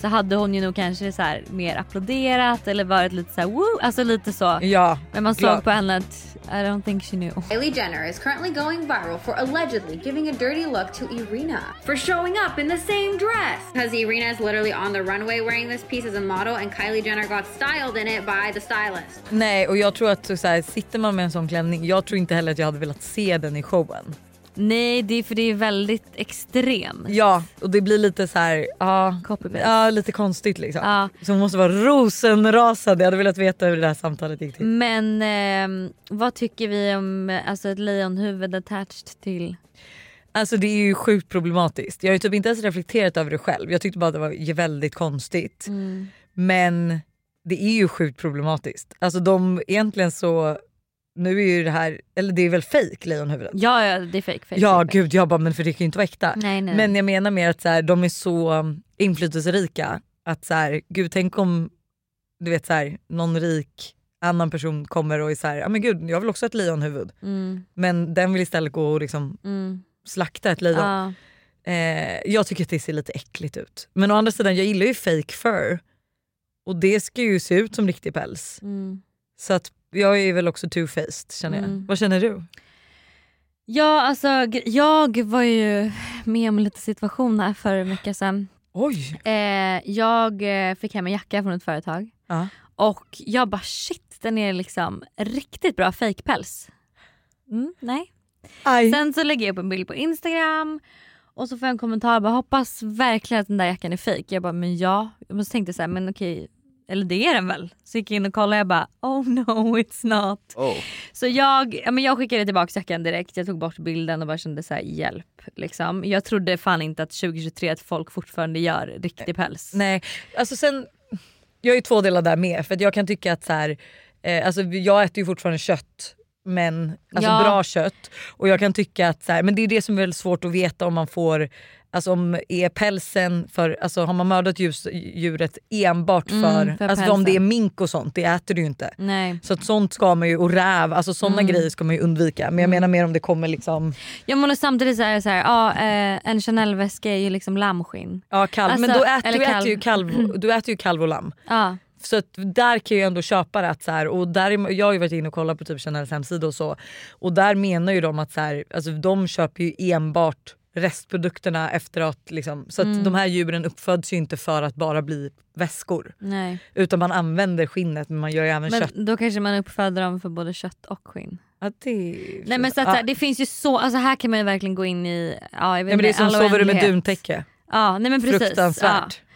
så hade hon ju nog kanske så här mer applåderat eller varit lite så här woo, alltså lite så. Ja, Men man glad. såg på henne att I don't think she knew. Kylie Jenner is currently going viral for allegedly giving a dirty look to Irina for showing up in the same dress. Because Irina is literally on the runway wearing this piece as a model, and Kylie Jenner got styled in it by the stylist. Nej och jag tror att så här, sitter man med en sån klänning, jag tror inte heller att jag hade velat se den i showen. Nej det är för det är väldigt extrem. Ja och det blir lite så här, ja, ja lite konstigt liksom. Ja. Så hon måste vara rosenrasad, jag hade velat veta hur det där samtalet gick till. Men ehm, vad tycker vi om eh, alltså ett lejonhuvud attached till? Alltså det är ju sjukt problematiskt. Jag har ju typ inte ens reflekterat över det själv. Jag tyckte bara att det var väldigt konstigt. Mm. Men det är ju sjukt problematiskt. Alltså de egentligen så, nu är ju det här, eller det är väl fejk lejonhuvudet? Ja, ja det är fake. fake Ja fake, gud jag bara men för det kan ju inte vara äkta. Nej, nej. Men jag menar mer att så här, de är så um, inflytelserika att så här, gud tänk om du vet så här, någon rik annan person kommer och är så här, ja men gud jag vill också ha ett lejonhuvud. Mm, Men den vill istället gå och liksom mm. slakta ett lejon. Ja. Eh, jag tycker att det ser lite äckligt ut. Men å andra sidan, jag gillar ju fake fur. Och det ska ju se ut som riktig päls. Mm. Så att jag är väl också two-faced känner jag. Mm. Vad känner du? ja alltså jag var ju med om lite situation här för en vecka sedan. Oj! Eh, jag eh, fick hem en jacka från ett företag Ja. och jag bara shit den är liksom riktigt bra fejkpäls. Mm, nej. Aj. Sen så lägger jag upp en bild på Instagram och så får jag en kommentar bara hoppas verkligen att den där jackan är fejk. Jag bara men ja. Och så tänkte jag så här, men okej eller det är den väl? Så gick jag in och kollade och jag bara oh no it's not. Så jag, ja, men jag skickade tillbaka jackan direkt, jag tog bort bilden och bara kände så här, hjälp. Liksom. Jag trodde fan inte att 2023 att folk fortfarande gör riktig päls. Nej, alltså sen, jag är ju två delar där med. För att jag kan tycka att så här, eh, alltså jag äter ju fortfarande kött. Men alltså Ja. bra kött. Och jag kan tycka att så här, men det är det som är svårt att veta om man får Alltså om är pälsen för, alltså har man mördat djuret enbart för, Mm, för alltså om det är mink och sånt, det äter du ju inte. Nej. Så att sånt ska man ju, och räv, alltså sådana Mm. grejer ska man ju undvika. Men jag menar mer om det kommer liksom, Ja men och samtidigt så är det så här, ja, eh, en Chanel-väska är ju liksom lammskinn. ja kalv. men Alltså, då äter, du, äter kalv. ju kalv, du äter ju kalv och lamm. Ja. Så att där kan jag ändå köpa det att så här, och där är, jag har ju varit inne och kollat på typ Chanels hemsida och så och där menar ju de att så här, alltså de köper ju enbart restprodukterna efteråt. Liksom. Så att Mm. de här djuren uppföds ju inte för att bara bli väskor. Nej. Utan man använder skinnet men man gör ju även Men kött. då kanske man uppföder dem för både kött och skinn. Ja, det... Nej men så att, här, det finns ju så, alltså här kan man ju verkligen gå in i, ja, jag vet ja, men det är som sover du med duntäcke. Ja nej men precis. Fruktansvärt. Ja.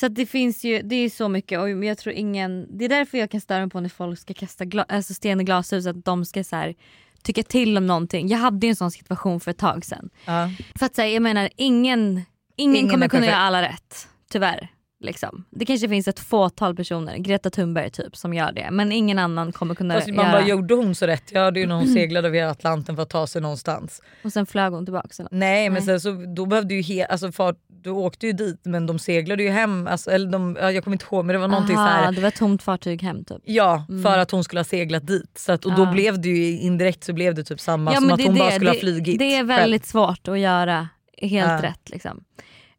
Så det finns ju, det är så mycket och jag tror ingen, det är därför jag kan störa mig på när folk ska kasta gla, alltså sten i glashus att de ska så här, tycka till om någonting. Jag hade ju en sån situation för ett tag sedan. Ja. För att säga, jag menar ingen, ingen, Ingen kommer kunna göra alla rätt. Tyvärr. Liksom. Det kanske finns ett fåtal personer, Greta Thunberg typ, som gör det. Men ingen annan kommer kunna Fast man göra bara, gjorde hon så rätt? Ja det är ju när hon seglade över Atlanten för att ta sig någonstans. Och sen flög hon tillbaka. eller något. Nej men Nej. sen så, då behövde ju he- alltså fart, du åkte ju dit men de seglade ju hem, alltså, eller de, ja, jag kommer inte ihåg men det var någonting så Aha, här. Det var ett tomt fartyg hem typ. Ja Mm. för att hon skulle ha seglat dit. Så att, och då Ja. blev det ju indirekt så blev det typ samma Ja, som att det hon bara det. skulle det, ha flugit Det är själv. väldigt svårt att göra helt Ja. rätt. Liksom.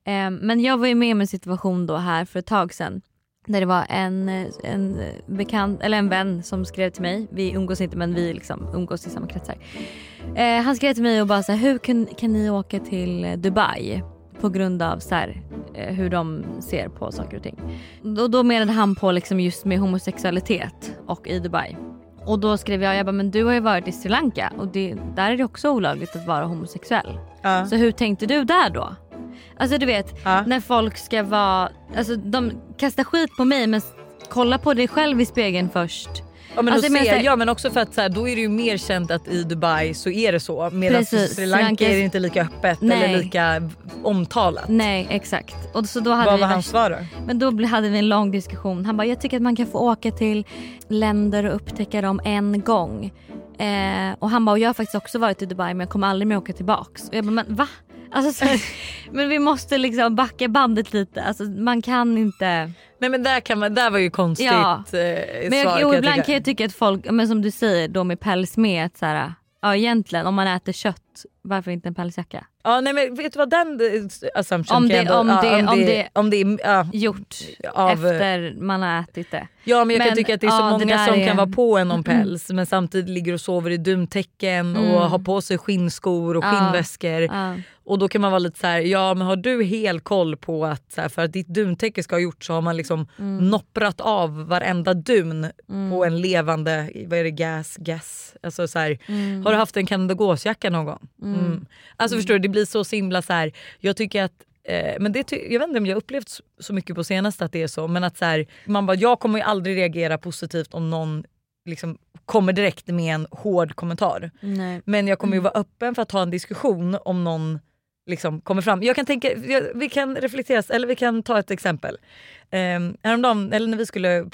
Ehm, men jag var ju med om en situation då här för ett tag sedan. Där det var en, eh, en bekant, eller en vän som skrev till mig. Vi umgås inte men vi liksom umgås i samma kretsar. Eh, han skrev till mig och bara så här, hur kan, kan ni åka till eh, Dubai? På grund av så här, eh, hur de ser på saker och ting. Och då menade han på liksom just med homosexualitet och i Dubai. Och då skrev jag, jag bara, men du har ju varit i Sri Lanka och det, där är det också olagligt att vara homosexuell. Ja. Så hur tänkte du där då? Alltså du vet, Ja. när folk ska vara, alltså de kastar skit på mig men kolla på dig själv i spegeln först. Ja men, Alltså, menar ser, ja, men också för att så här, då är det ju mer känt att i Dubai så är det så. Medan i Precis, Sri Lanka är det inte lika öppet Nej. eller lika omtalat. Nej exakt. Och så då hade Vad vi var hans svar då? Men då hade vi en lång diskussion. Han bara, jag tycker att man kan få åka till länder och upptäcka dem en gång. Eh, och han bara, och jag har faktiskt också varit i Dubai men jag kommer aldrig mer åka tillbaks. Och jag bara, men va? Alltså, så men vi måste liksom backa bandet lite. Alltså, man kan inte... Nej men där, kan man, där var ju konstigt Ja. eh, Men svar jag, jo, kan ibland tycka. kan jag tycka att folk, men som du säger då med päls med att så här, ja egentligen om man äter kött, varför inte en pälsjacka? Ja nej men vet du vad den eh, assumption Om kan det- jag ändå, om ja, det- om om det, det- om det är, ja, Gjort av, efter man har ätit det. Ja men jag kan Men, tycka att det är så ja, många som är- kan vara på en om päls men samtidigt ligger och sover i duntäcken Mm. och har på sig skinnskor och skinnväskor. Och då kan man vara lite så här, ja men har du hel koll på att så här, för att ditt duntäcke ska ha gjort så har man liksom Mm. nopprat av varenda dun på en levande, vad är det, gas, gas. Alltså så här, Mm. Har du haft en Canada Gås-jacka någon gång? Mm. Alltså förstår du, det blir så himla så här. jag tycker att eh, men det, jag vet inte om jag har upplevt så- så mycket på senaste att det är så men att så här, man bara, jag kommer ju aldrig reagera positivt om någon liksom kommer direkt med en hård kommentar. Nej. Men jag kommer ju vara öppen för att ta en diskussion om någon liksom kommer fram. Jag kan tänka, vi kan reflektera, eller vi kan ta ett exempel. Um, häromdagen, eller när vi skulle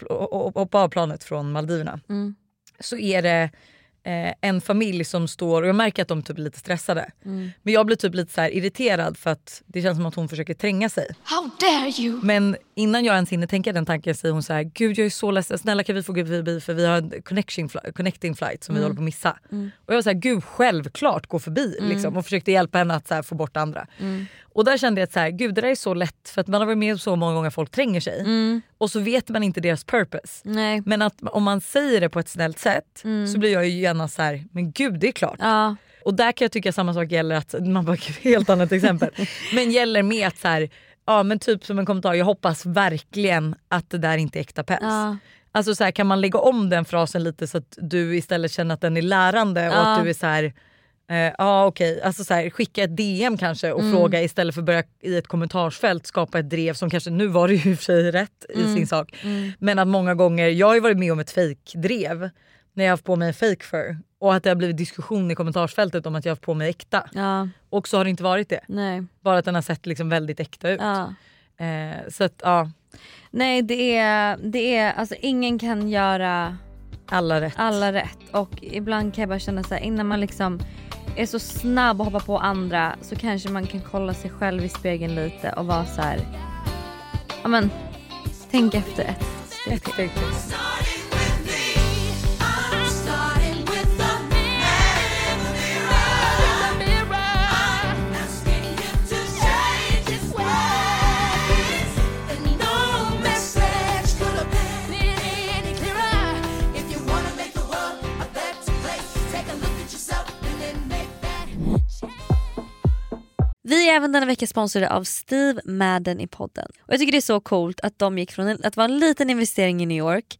hoppa av planet från Maldiverna Mm. så är det eh, en familj som står, och jag märker att de typ är lite stressade. Mm. Men jag blir typ lite så irriterad för att det känns som att hon försöker tränga sig. How dare you! Men innan jag ens hinner tänka den tanken säger hon så här: gud jag är så ledsen, snälla kan vi få gå förbi för vi har en connection fli- connecting flight som vi håller på att missa. Och jag var så här, gud självklart gå förbi liksom, och försökte hjälpa henne att här, få bort andra. Och där kände jag att så här, gud det där är så lätt för att man har varit med så många gånger folk tränger sig och så vet man inte deras purpose. Nej. Men att om man säger det på ett snällt sätt så blir jag ju gärna så här, men gud det är klart. Ja. Och där kan jag tycka samma sak gäller att, man bara helt annat exempel. Men gäller med att så här, ja men typ som en kommentar, jag hoppas verkligen att det där inte är äkta päls. Ja. Alltså så här, kan man lägga om den frasen lite så att du istället känner att den är lärande och Ja. att du är så här. Eh, Ja okej, alltså så här, skicka ett DM kanske och fråga istället för att börja i ett kommentarsfält skapa ett drev som kanske, nu var det ju i och för sig rätt i sin sak. Men att många gånger, jag har ju varit med om ett fejkdrev när jag har haft på mig en fake fur och att det har blivit diskussion i kommentarsfältet om att jag har haft på mig äkta. Ja. Och så har det inte varit det. Nej. Bara att den har sett liksom väldigt äkta ut. Ja. Eh, så att ja, Nej det är, det är, alltså ingen kan göra alla rätt. alla rätt och ibland kan jag bara känna så här innan man liksom är så snabb och hoppar på andra så kanske man kan kolla sig själv i spegeln lite och vara så här. Ja men tänk efter ett steg till. Även denna vecka sponsrade av Steve Madden i podden. Och jag tycker det är så coolt att de gick från en- att vara en liten investering i New York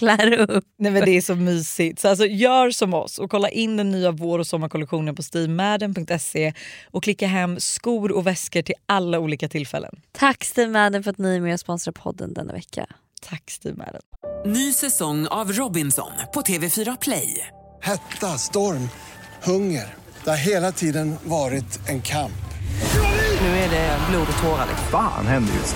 klär upp. Nej men det är så mysigt. Så alltså, gör som oss och kolla in den nya vår och sommarkollektionen på stevemadden.se och klicka hem skor och väskor till alla olika tillfällen. Tack Steve Madden för att ni är med och sponsrar podden denna vecka. Tack Steve Madden. Ny säsong av Robinson på TV4 Play. Hetta, storm, hunger. Det har hela tiden varit en kamp. Nu är det blod och tårar. liksom. Fan händer just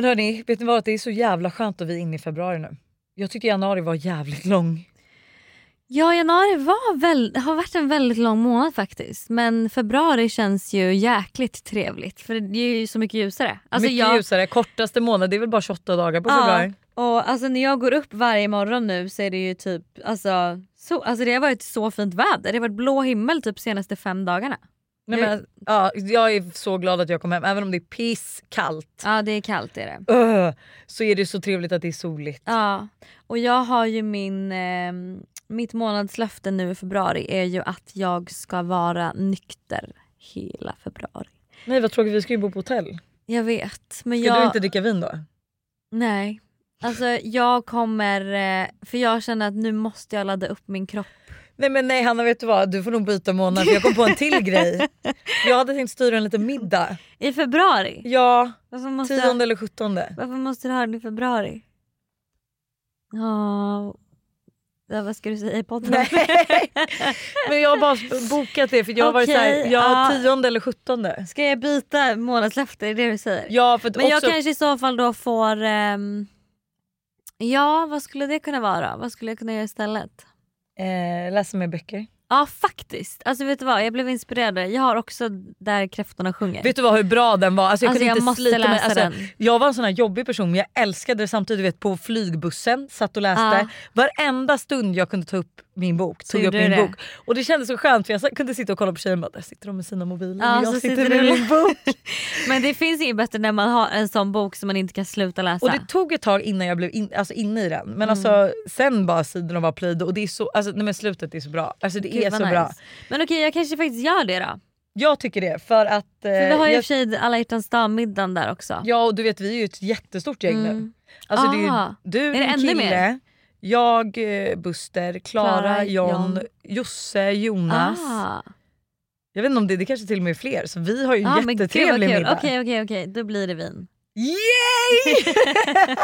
Men hörni, vet ni vad? Det är så jävla skönt att vi är inne i februari nu. Jag tyckte januari var jävligt lång. Ja januari var väl, har varit en väldigt lång månad faktiskt. Men februari känns ju jäkligt trevligt för det är ju så mycket ljusare. Alltså Mycket jag, ljusare, kortaste månad, det är väl bara 28 dagar på februari. och alltså när jag går upp varje morgon nu så är det ju typ, alltså, så, alltså det har varit så fint väder. Det har varit blå himmel typ senaste fem dagarna. Nej, men, ja, jag är så glad att jag kom hem, även om det är pisskallt. Ja det är kallt är det. Öh, så är det så trevligt att det är soligt. Ja, och jag har ju min, eh, mitt månadslöfte nu i februari är ju att jag ska vara nykter hela februari. Nej vad tråkigt, vi ska ju bo på hotell. Jag vet. Men Ska jag, du inte dricka vin då? Nej. Alltså jag kommer, eh, för jag känner att nu måste jag ladda upp min kropp. Nej men nej Hanna vet du vad, du får nog byta månad för jag kom på en till grej. Jag hade tänkt styra en liten middag. I februari? Ja, tionde jag, eller sjuttonde. varför måste du ha den i februari? Ja, ja, vad ska du säga i podden? Nej. Men jag har bara bokat det för jag har varit Okej, såhär, ja, tionde eller sjuttonde. Ska jag byta månadslöfte? Är det du säger? Ja för Men jag också, kanske i så fall då får... ehm, ja, vad skulle det kunna vara? Vad skulle jag kunna göra istället? Eh, läsa mer böcker. Ja faktiskt. Alltså vet du vad, jag blev inspirerad. Jag har också Där kräftorna sjunger. Vet du vad hur bra den var? Alltså jag Alltså, kunde jag inte måste slita mig. läsa Alltså, den. jag var en sån här jobbig person men jag älskade det samtidigt. Vet, på flygbussen, satt och läste. Ja. Varenda stund jag kunde ta upp min bok tog upp min det? bok. Och det kändes så skönt för jag kunde sitta och kolla på tjejerna och bara, där sitter de med sina mobiler Ja, och jag sitter, sitter med min bok. Men det finns inget bättre när man har en sån bok som man inte kan sluta läsa. Och det tog ett tag innan jag blev in, alltså inne i den. Men Mm. alltså, sen bara sidorna var plöjda och det är så, alltså, nej, men slutet är så bra. Alltså, det Gud, är så nice. bra. Men okej jag kanske faktiskt gör det då. Jag tycker det för att... eh, För vi har ju i och jag, för sig alla hjärtans dag-middagen där också. ja och du vet vi är ju ett jättestort gäng nu. Mm. Alltså, det är ju Ah. du, Är ännu kille, mer? Jag, eh, Buster, Klara, John, John. Josse, Jonas. Ah. Jag vet inte om det, det kanske till och med är fler. Så vi har ju en Ah, gud, jättetrevlig kul. middag. Okej okej okej, då blir det vin. Yay!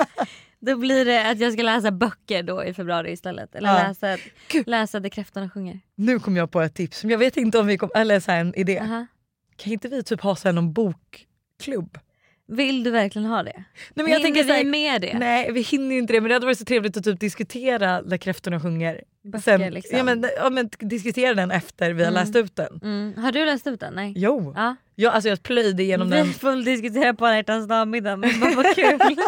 Då blir det att jag ska läsa böcker då i februari istället. Eller Ja. läsa, läsa Det kräftorna sjunger. nu kom jag på ett tips. Jag vet inte om vi kommer... Eller så en idé. Aha. Kan inte vi typ ha så här någon bokklubb? Vill du verkligen ha det? Nej, men jag Hinner tänker så här, vi med det? Nej vi hinner ju inte det men det hade varit så trevligt att typ diskutera Där kräftorna sjunger. Böcker liksom. ja, men, ja, men diskutera den efter vi har Mm. läst ut den. Mm. Har du läst ut den? Nej. Jo, Ja. ja, alltså jag plöjde igenom vi den. får diskutera på alla hjärtans dag-middag men vad kul.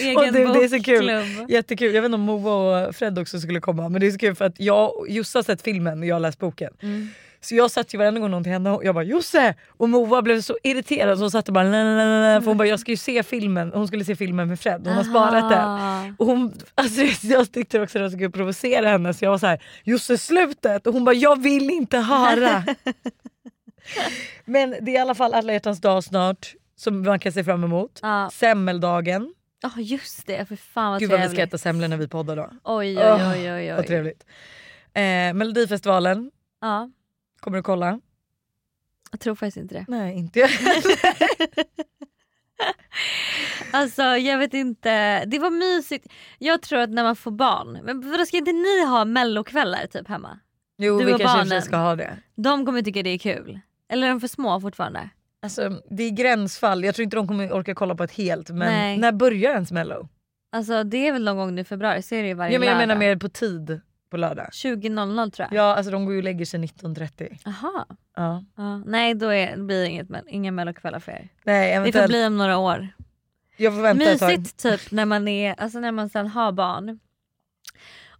Egen Och det, det är så kul. Jättekul. Jag vet inte om Moa och Fred också skulle komma men det är så kul för att jag Jossa har sett filmen och jag har läst boken. Mm. Så jag satt ju varenda gång någon till henne och jag bara Josse! Och Moa blev så irriterad så hon satt och bara "Lalalala", för hon bara jag ska ju se filmen, hon skulle se filmen med Fred, hon har sparat den. Och hon, alltså, jag tyckte också att jag skulle provocera henne så jag var så här Josse slutet! Och hon bara jag vill inte höra. Men det är i alla fall alla hjärtans dag snart som man kan se fram emot. Ja. Semmeldagen. Ja just det, för fan vad Gud vad vi ska trevligt. äta semlor när vi poddar då. Oj oj Åh, oj oj. Vad oj. trevligt. Eh, Melodifestivalen, Ja, kommer du kolla? jag tror faktiskt inte det. Nej inte jag Alltså jag vet inte, det var mysigt. Jag tror att när man får barn, men vadå ska inte ni ha mellokvällar typ hemma? Jo Du vi kanske barnen. ska ha det. De kommer tycka det är kul. Eller är de för små fortfarande? Alltså, det är gränsfall, jag tror inte de kommer orka kolla på ett helt men Nej. när börjar ens mello? Alltså det är väl någon gång nu i februari, så är det ju varje Ja, men jag lördag. menar mer på tid på lördag. 20.00 tror jag. Ja alltså de går ju och lägger sig 19.30. Aha. Ja. Ja. Nej då är, blir det inget, inga mellokvällar för er. Nej Det får bli om några år. Jag får vänta. Mysigt typ när man, är, alltså när man sen har barn.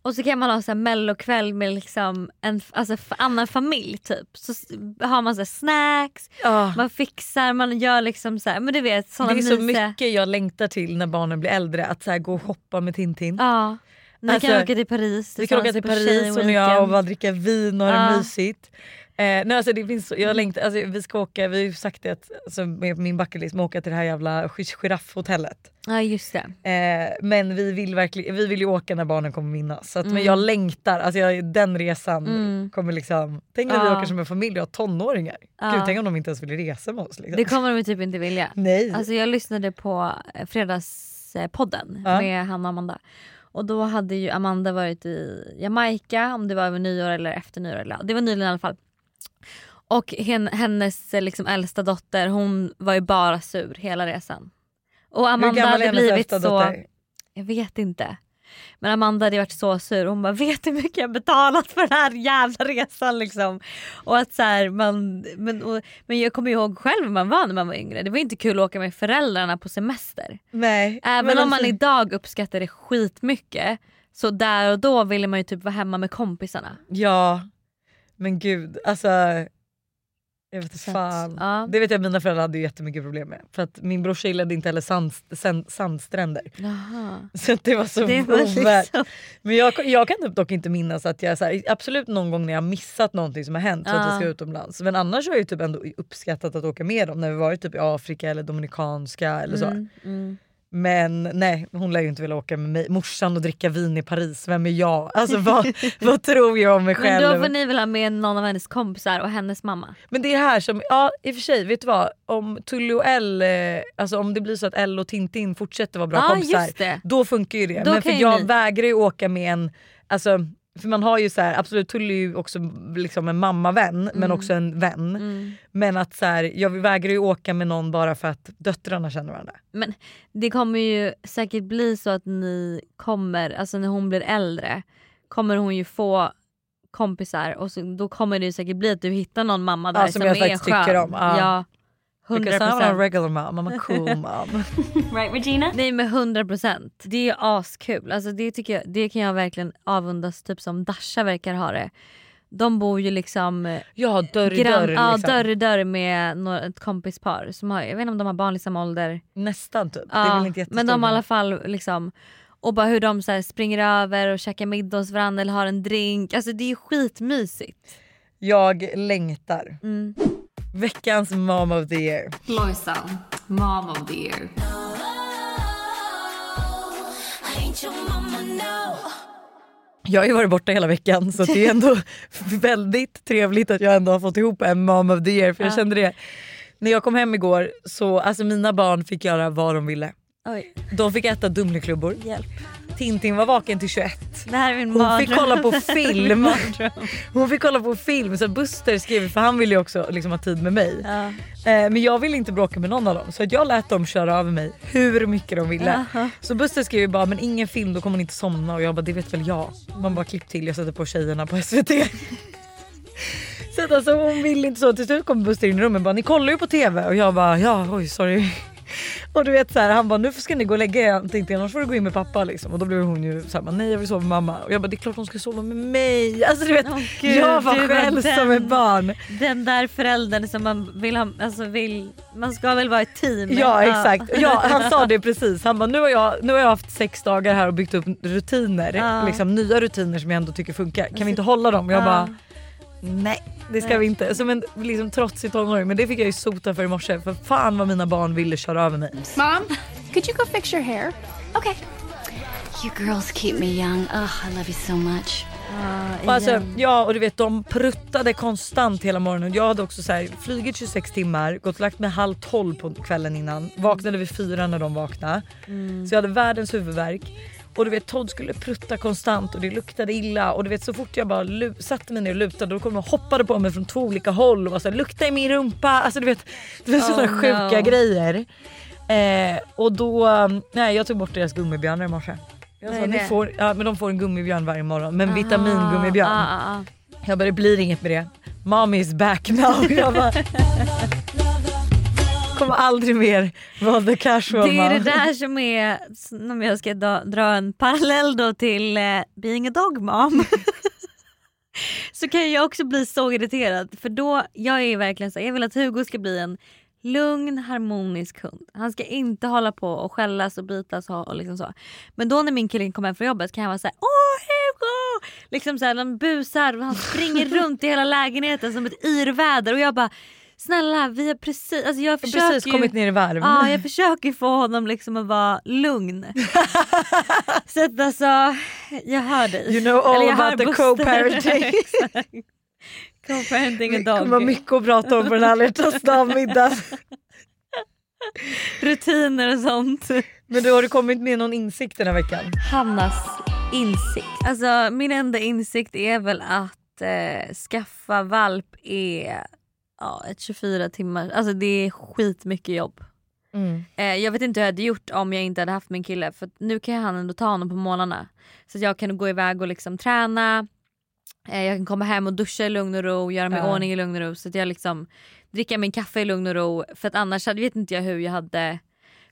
Och så kan man ha så här mellokväll med liksom en alltså, annan familj typ. Så har man så snacks, Ja. man fixar, man gör liksom så här, men du vet såna Det är så mysiga... mycket jag längtar till när barnen blir äldre. Att så här, gå och hoppa med Tintin. Ja. Ni Alltså, kan åka till Paris Vi kan åka till Paris hon och jag och bara dricka vin och ha Ja. det mysigt. Eh, nej, alltså det finns jag längtar, alltså vi ska åka, vi har ju sagt det att, alltså med min bucketlist, åka till det här jävla gi- giraffhotellet. Ja just det. Eh, men vi vill, verkligen, vi vill ju åka när barnen kommer minnas. Så att, Men Mm. jag längtar, alltså jag, den resan Mm. kommer liksom... Tänk när vi Ja. åker som en familj och har tonåringar. Ja. Gud, tänk om de inte ens vill resa med oss. Liksom. Det kommer de typ inte vilja. Nej. Alltså jag lyssnade på eh, fredagspodden Ja. med Hanna och Amanda. Och då hade ju Amanda varit i Jamaica, om det var över nyår eller efter nyår. Eller, det var nyligen i alla fall. Och hen, hennes eh, liksom, äldsta dotter hon var ju bara sur hela resan. Och Hur Amanda gammal är hade hennes blivit äldsta så... dotter? Jag vet inte. Men Amanda hade varit så sur. Hon bara vet du hur mycket jag betalat för den här jävla resan liksom. Och att så här, man, men, och, men jag kommer ihåg själv hur man var när man var yngre. Det var inte kul att åka med föräldrarna på semester. Nej. Även om man alltså- idag uppskattar det skitmycket. Så där och då ville man ju typ vara hemma med kompisarna. Ja, men gud. Alltså, jag vet inte fan. ja. Det vet jag mina föräldrar hade jättemycket problem med. För att min brorsa gillade inte heller sand, sand, sandstränder. Jaha. Så det var så Det var liksom... Men jag, jag kan typ dock inte minnas att jag så här, absolut någon gång när jag missat någonting som har hänt så att jag Ja. ska utomlands. Men annars har jag ju typ ändå uppskattat att åka med dem när vi varit typ i Afrika eller Dominikanska eller så. Mm, mm. Men nej, hon lär ju inte vilja åka med mig. Morsan och dricka vin i Paris, vem är jag? Alltså vad, vad tror jag om mig Men själv? då får ni väl ha med någon av hennes kompisar och hennes mamma. Men det är här som, ja i och för sig, vet du vad? Om Tully och Elle, eh, alltså om det blir så att Elle och Tintin fortsätter vara bra Ja kompisar, då funkar ju det. Då Men för jag ni- vägrar ju åka med en, alltså, för man har ju så här, absolut Tully är ju också liksom en mammavän men också en vän. Mm. Men att så här, jag vägrar ju åka med någon bara för att döttrarna känner varandra. Men det kommer ju säkert bli så att ni kommer, alltså när hon blir äldre, kommer hon ju få kompisar och så, då kommer det ju säkert bli att du hittar någon mamma där Ja, som som, jag är skön. tycker om. Ja. Ja, 100 Because I'm not a regular mom, I'm a cool mom. Right, Regina? Nej men 100 procent. Det är askul. Alltså, det, tycker jag, det kan jag verkligen avundas, typ som Dasha verkar ha det. De bor ju liksom eh, ja dörr i dörr. ja, Liksom. dörr i dörr med några, ett kompispar. Som har, jag vet inte om de har barn i samma ålder. Nästan typ. det är Ja, väl inte men de har i alla fall liksom och bara hur de så här springer över och käkar middag hos varandra eller har en drink. Alltså det är ju skitmysigt. Jag längtar. Mm. Veckans mom of the year. Lojsan, mom of the year. Jag har ju varit borta hela veckan så det är ändå väldigt trevligt att jag ändå har fått ihop en mom of the year. För jag Ja. kände det, när jag kom hem igår så alltså mina barn fick göra vad de ville. Oj, De fick äta Dumleklubbor. hjälp. Tintin var vaken till 21. Det här är min Hon mardröm. fick kolla på film. Hon fick kolla på film så Buster skrev, för han ville ju också liksom ha tid med mig. Ja. Eh, men jag ville inte bråka med någon av dem så att jag lät dem köra över mig hur mycket de ville. Jaha. Så Buster skrev ju bara men ingen film då kommer hon inte somna och jag bara det vet väl jag. Man bara klipp till jag sätter på tjejerna på SVT. så att alltså hon vill inte så. Till slut kom Buster in i rummet och bara ni kollar ju på TV och jag bara ja oj sorry. Och du vet så här, han bara nu ska ni gå och lägga er tänkte annars får du gå in med pappa liksom. Och då blev hon ju såhär nej jag vill sova med mamma. Och jag bara det är klart hon ska sova med mig. Alltså du vet Åh, gud, jag var själv den- som ett barn. Den där föräldern som man vill ha, alltså vill, man ska väl vara ett team? Ja exakt. Ja, han sa det precis. Han bara nu har, jag, nu har jag haft sex dagar här och byggt upp rutiner. Ja. Liksom, nya rutiner som jag ändå tycker funkar. Kan vi inte hålla dem? Jag Ja. bara nej det ska vi inte. Som en liksom, trotsig tonåring. Men det fick jag ju sota för i morse. För fan vad mina barn ville köra över mig. Mom, could you go fix your hair? Okay. You girls keep me young. Ugh, I love you so much. Och alltså, ja och du vet de pruttade konstant hela morgonen. Jag hade också så här, flugit 26 timmar, gått och lagt mig halv 12 på kvällen innan. Vaknade vid fyra när de vaknade. Mm. Så jag hade världens huvudvärk. Och du vet Todd skulle prutta konstant och det luktade illa och du vet så fort jag bara satte mig ner och lutade då kom de och hoppade på mig från två olika håll och var såhär lukta i min rumpa. Alltså du vet det var sådana Oh, sjuka no. grejer. Eh, och då, nej jag tog bort deras gummibjörnar i morse. Jag sa, är ni får, ja, men de får en gummibjörn varje morgon men Aha, vitamingummibjörn. ah, ah, ah. Jag bara det blir inget med det. Mommy is back now. Kommer aldrig mer vara the casual Det är det där som är, om jag ska dra, dra en parallell då till eh, being a dog mom. så kan jag också bli så irriterad för då, jag är verkligen så jag vill att Hugo ska bli en lugn harmonisk hund. Han ska inte hålla på och skällas och bitas och, och liksom så. Men då när min kille kommer hem från jobbet kan jag vara såhär åh Hugo! Liksom såhär de busar och han springer runt i hela lägenheten som ett yrväder och jag bara snälla vi har precis, alltså jag försöker precis ju- kommit ner i varv. Ja jag försöker få honom liksom att vara lugn. så att alltså jag hör dig. You know all Eller about the co-parenting. Co-parenting a Det kommer dog. vara mycket att prata om på den här alla dag-middagen. Rutiner och sånt. Men du har du kommit med någon insikt den här veckan? Hannas insikt. Alltså min enda insikt är väl att eh, skaffa valp är ja, ett 24 timmar, alltså det är skitmycket jobb. Mm. Eh, jag vet inte hur jag hade gjort om jag inte hade haft min kille för nu kan han ändå ta honom på morgnarna. Så att jag kan gå iväg och liksom träna, eh, jag kan komma hem och duscha i lugn och ro, göra mig i Ja. ordning i lugn och ro så att jag liksom dricka min kaffe i lugn och ro för att annars hade, vet inte jag hur jag hade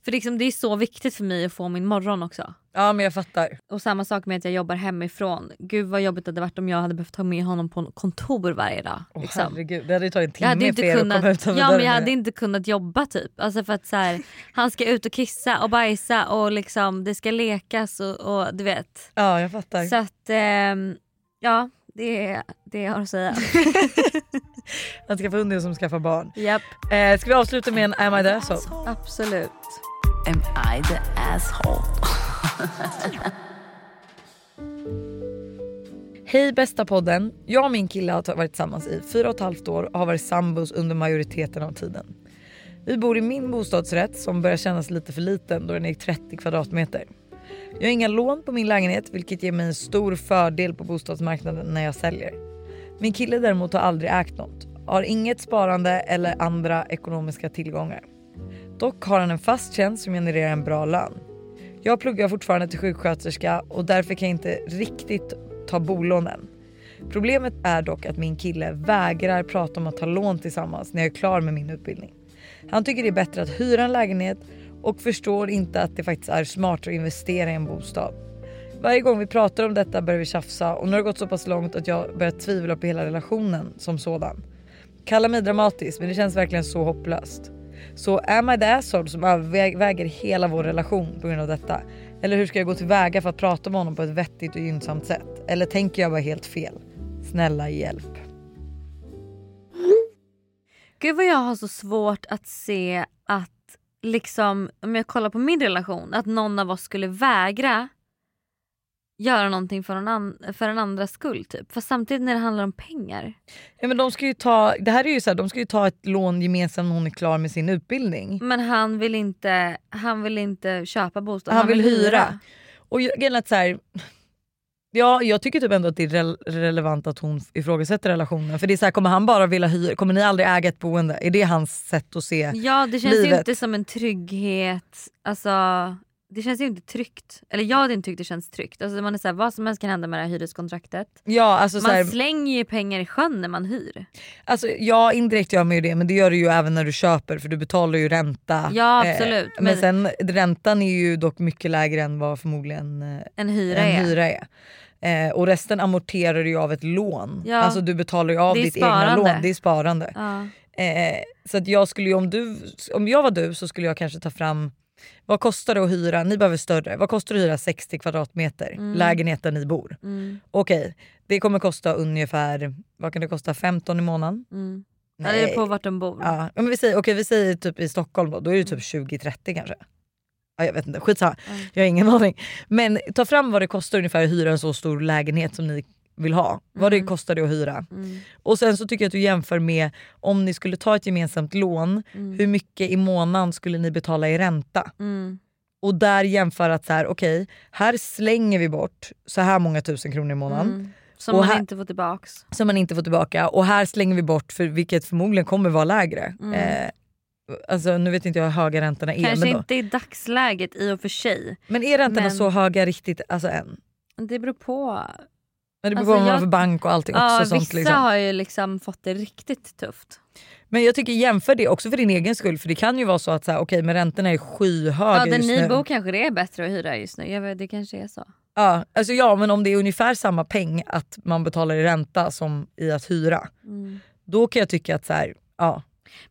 för liksom, det är så viktigt för mig att få min morgon också. Ja men jag fattar. Och samma sak med att jag jobbar hemifrån. Gud vad jobbigt det hade varit om jag hade behövt ta med honom på kontor varje dag. Åh, liksom. herregud, det hade tagit en timme för er att kunnat, komma utanför ja, men jag hade inte kunnat jobba typ. Alltså för att så här, han ska ut och kissa och bajsa och liksom, det ska lekas och, och du vet. Ja jag fattar. Så att ehm, ja det är det jag har att säga. Att skaffa hund är som att skaffa barn. Japp. Eh, ska vi avsluta med en Am I the asshole? Absolut. Am I the asshole? Hej bästa podden. Jag och min kille har varit tillsammans i fyra och ett halvt år och har varit sambos under majoriteten av tiden. Vi bor i min bostadsrätt som börjar kännas lite för liten då den är 30 kvadratmeter. Jag har inga lån på min lägenhet vilket ger mig en stor fördel på bostadsmarknaden när jag säljer. Min kille däremot har aldrig ägt något, har inget sparande eller andra ekonomiska tillgångar. Dock har han en fast tjänst som genererar en bra lön. Jag pluggar fortfarande till sjuksköterska och därför kan jag inte riktigt ta bolån än. Problemet är dock att min kille vägrar prata om att ta lån tillsammans när jag är klar med min utbildning. Han tycker det är bättre att hyra en lägenhet och förstår inte att det faktiskt är smart att investera i en bostad. Varje gång vi pratar om detta börjar vi tjafsa och nu har det gått så pass långt att jag börjar tvivla på hela relationen som sådan. Kalla mig dramatisk men det känns verkligen så hopplöst. Så am I the asshole som överväger hela vår relation på grund av detta? Eller hur ska jag gå tillväga för att prata med honom på ett vettigt och gynnsamt sätt? Eller tänker jag bara helt fel? Snälla hjälp. Gud vad jag har så svårt att se att liksom om jag kollar på min relation att någon av oss skulle vägra göra någonting för, någon för en andras skull typ. För samtidigt när det handlar om pengar. Ja men de ska ju ta, det här är ju så här, de ska ju ta ett lån gemensamt när hon är klar med sin utbildning. Men han vill inte, han vill inte köpa bostad. Han, vill hyra. Och jag- att så här, Ja, jag tycker typ ändå att det är rel- relevant att hon ifrågasätter relationen. För det är så här, kommer han bara vilja hyra? Kommer ni aldrig äga ett boende? Är det hans sätt att se Ja det känns ju livet? inte som en trygghet. Alltså det känns ju inte tryggt. Eller jag hade inte tyckt det känns tryggt. Alltså man är så här, vad som helst kan hända med det här hyreskontraktet. Ja, alltså, så man här, slänger ju pengar i sjön när man hyr. alltså, ja indirekt gör man ju det men det gör du ju även när du köper för du betalar ju ränta. Ja, absolut. men, Men- sen räntan är ju dock mycket lägre än vad förmodligen eh, En hyra en är. hyra är. Eh, och resten amorterar du ju av ett lån. Ja. Alltså du betalar ju av ditt egna sparande. lån, det är sparande. Ja. Eh, så att jag skulle ju, om, du, om jag var du så skulle jag kanske ta fram vad kostar det att hyra, ni behöver större, vad kostar det att hyra 60 kvadratmeter Mm. lägenhet där ni bor? Mm. Okej, det kommer kosta ungefär, vad kan det kosta, 15 i månaden? Mm. Det är på vart de bor. Ja, men vi säger, okej, vi säger typ i Stockholm då, då är det typ 20-30 kanske. Ja, jag vet inte, skitsamma. Jag har ingen aning. Men ta fram vad det kostar ungefär att hyra en så stor lägenhet som ni vill ha. Vad det kostar det att hyra. Mm. Och sen så tycker jag att du jämför med om ni skulle ta ett gemensamt lån, Mm. hur mycket i månaden skulle ni betala i ränta? Mm. Och där jämför att så här, okej, här slänger vi bort så här många tusen kronor i månaden. Mm. Som Och man här- inte får tillbaks. som man inte får tillbaka och här slänger vi bort för vilket förmodligen kommer vara lägre. Mm. Eh, alltså nu vet inte jag hur höga räntorna är. Kanske inte i dagsläget i och för sig. men är räntorna men- så höga riktigt alltså än? Det beror på. Men det beror Alltså, på vad man har för bank och allting Ja, också. Sånt, vissa liksom. har ju liksom fått det riktigt tufft. Men jag tycker jämför det också för din egen skull för det kan ju vara så att så här, okej men räntorna är skyhöga Ja, där just ni nu. bor kanske det är bättre att hyra just nu. Vet, det kanske är så. Ja, alltså ja men om det är ungefär samma peng att man betalar i ränta som i att hyra. Mm. Då kan jag tycka att så här, ja.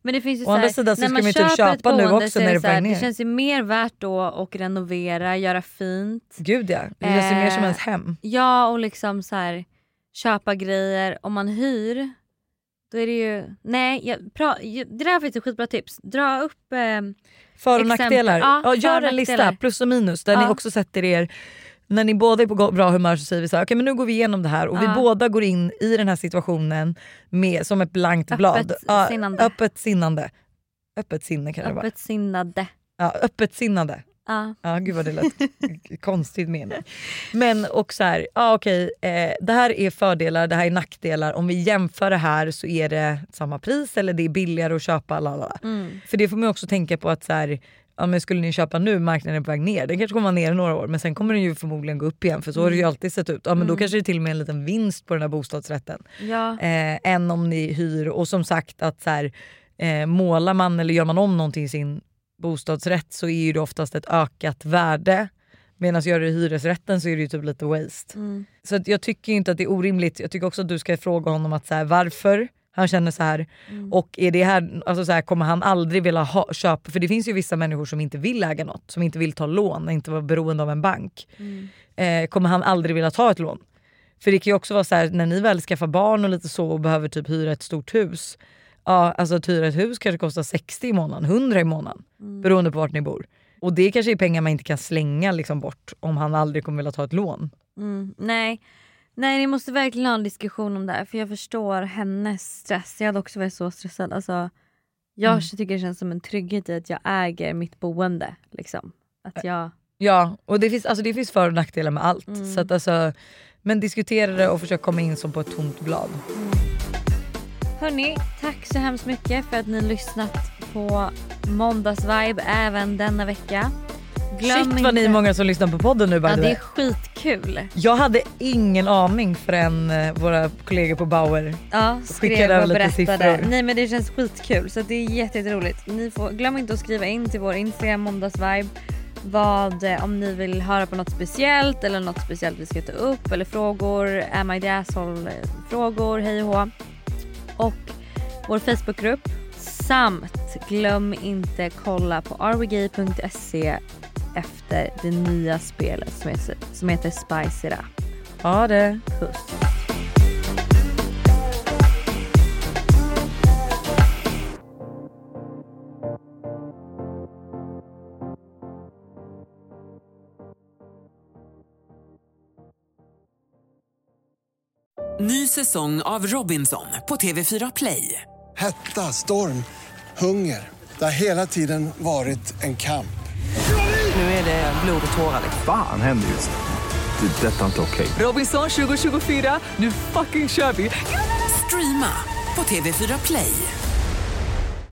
Men det finns ju Å andra sidan så när ska man man typ köpa nu också så är när det så här, börjar Det ner. känns ju mer värt då att renovera, göra fint. Gud ja, det känns ju mer som Eh, ens hem. Ja och liksom så här, köpa grejer. Om man hyr då är det ju... Nej, jag, pra, det där finns ett skitbra tips. Dra upp... Eh, För och exempel- nackdelar. Ja, Ja, gör en lista, plus och minus, där ni Ja. också sätter er när ni båda är på bra humör så säger vi så här, okej men nu går vi igenom det här och vi Ja. båda går in i den här situationen med, som ett blankt Öppet blad. Ja, sinnande. Öppet sinnande. Öppet sinne kan det vara. öppet sinnade. Ja, öppet sinnande. Ja. Ja gud vad det lät konstigt det. Men och så här, ja okej eh, det här är fördelar, det här är nackdelar. Om vi jämför det här så är det samma pris eller det är billigare att köpa. Lalala. Mm. För det får man också tänka på att så här, ja, men skulle ni köpa nu, marknaden är på väg ner. Den kanske kommer vara ner i några år men sen kommer den ju förmodligen gå upp igen för så har det ju Mm. alltid sett ut. Ja, men Då Mm. kanske det är till och med en liten vinst på den här bostadsrätten. Ja. Eh, än om ni hyr och som sagt att så här, eh, målar man eller gör man om någonting i sin bostadsrätt så är det oftast ett ökat värde. Medan gör du hyresrätten så är det ju typ lite waste. Mm. Så jag tycker inte att det är orimligt. Jag tycker också att du ska fråga honom att så här, varför han känner så här. Mm. Och är det här, alltså så här, kommer han aldrig vilja ha, köpa? För det finns ju vissa människor som inte vill äga något. Som inte vill ta lån, inte vara beroende av en bank. Mm. Eh, kommer han aldrig vilja ta ett lån? För det kan ju också vara så här, när ni väl skaffar barn och lite så och behöver typ hyra ett stort hus. Ja, alltså att hyra ett hus kanske kostar 60 i månaden, 100 i månaden. Mm. Beroende på vart ni bor. Och det kanske är pengar man inte kan slänga liksom bort om han aldrig kommer vilja ta ett lån. Mm. Nej. Nej ni måste verkligen ha en diskussion om det här för jag förstår hennes stress. Jag hade också varit så stressad. Alltså, jag Mm. tycker det känns som en trygghet i att jag äger mitt boende. Liksom. Att jag... Ja, och det finns, alltså det finns för och nackdelar med allt. Mm. Så att alltså, men diskutera det och försök komma in som på ett tomt blad. Hörni, tack så hemskt mycket för att ni lyssnat på Måndagsvibe även denna vecka. Glöm Shit vad ni är många som lyssnar på podden nu by Ja the det way. är skitkul. Jag hade ingen aning förrän eh, våra kollegor på Bauer Ja, skrev över och lite berättade. siffror. Nej men det känns skitkul så det är jätte- jätteroligt. Ni får, glöm inte att skriva in till vår Instagram måndagsvibe vad, eh, om ni vill höra på något speciellt eller något speciellt vi ska ta upp eller frågor, am I the asshole eh, frågor, hej och hå. Och vår Facebookgrupp samt glöm inte kolla på rwgay.se efter det nya spelet som heter, som heter Spice It Up. Ha det. Puss. Ny säsong av Robinson på TV4 Play. Hetta, storm, hunger. Det har hela tiden varit en kamp. Nu är det blod och tårar. liksom. Fan händer just nu. Det. är Detta är inte okej. Robinson 2024, nu fucking kör vi! Streama på TV4 Play.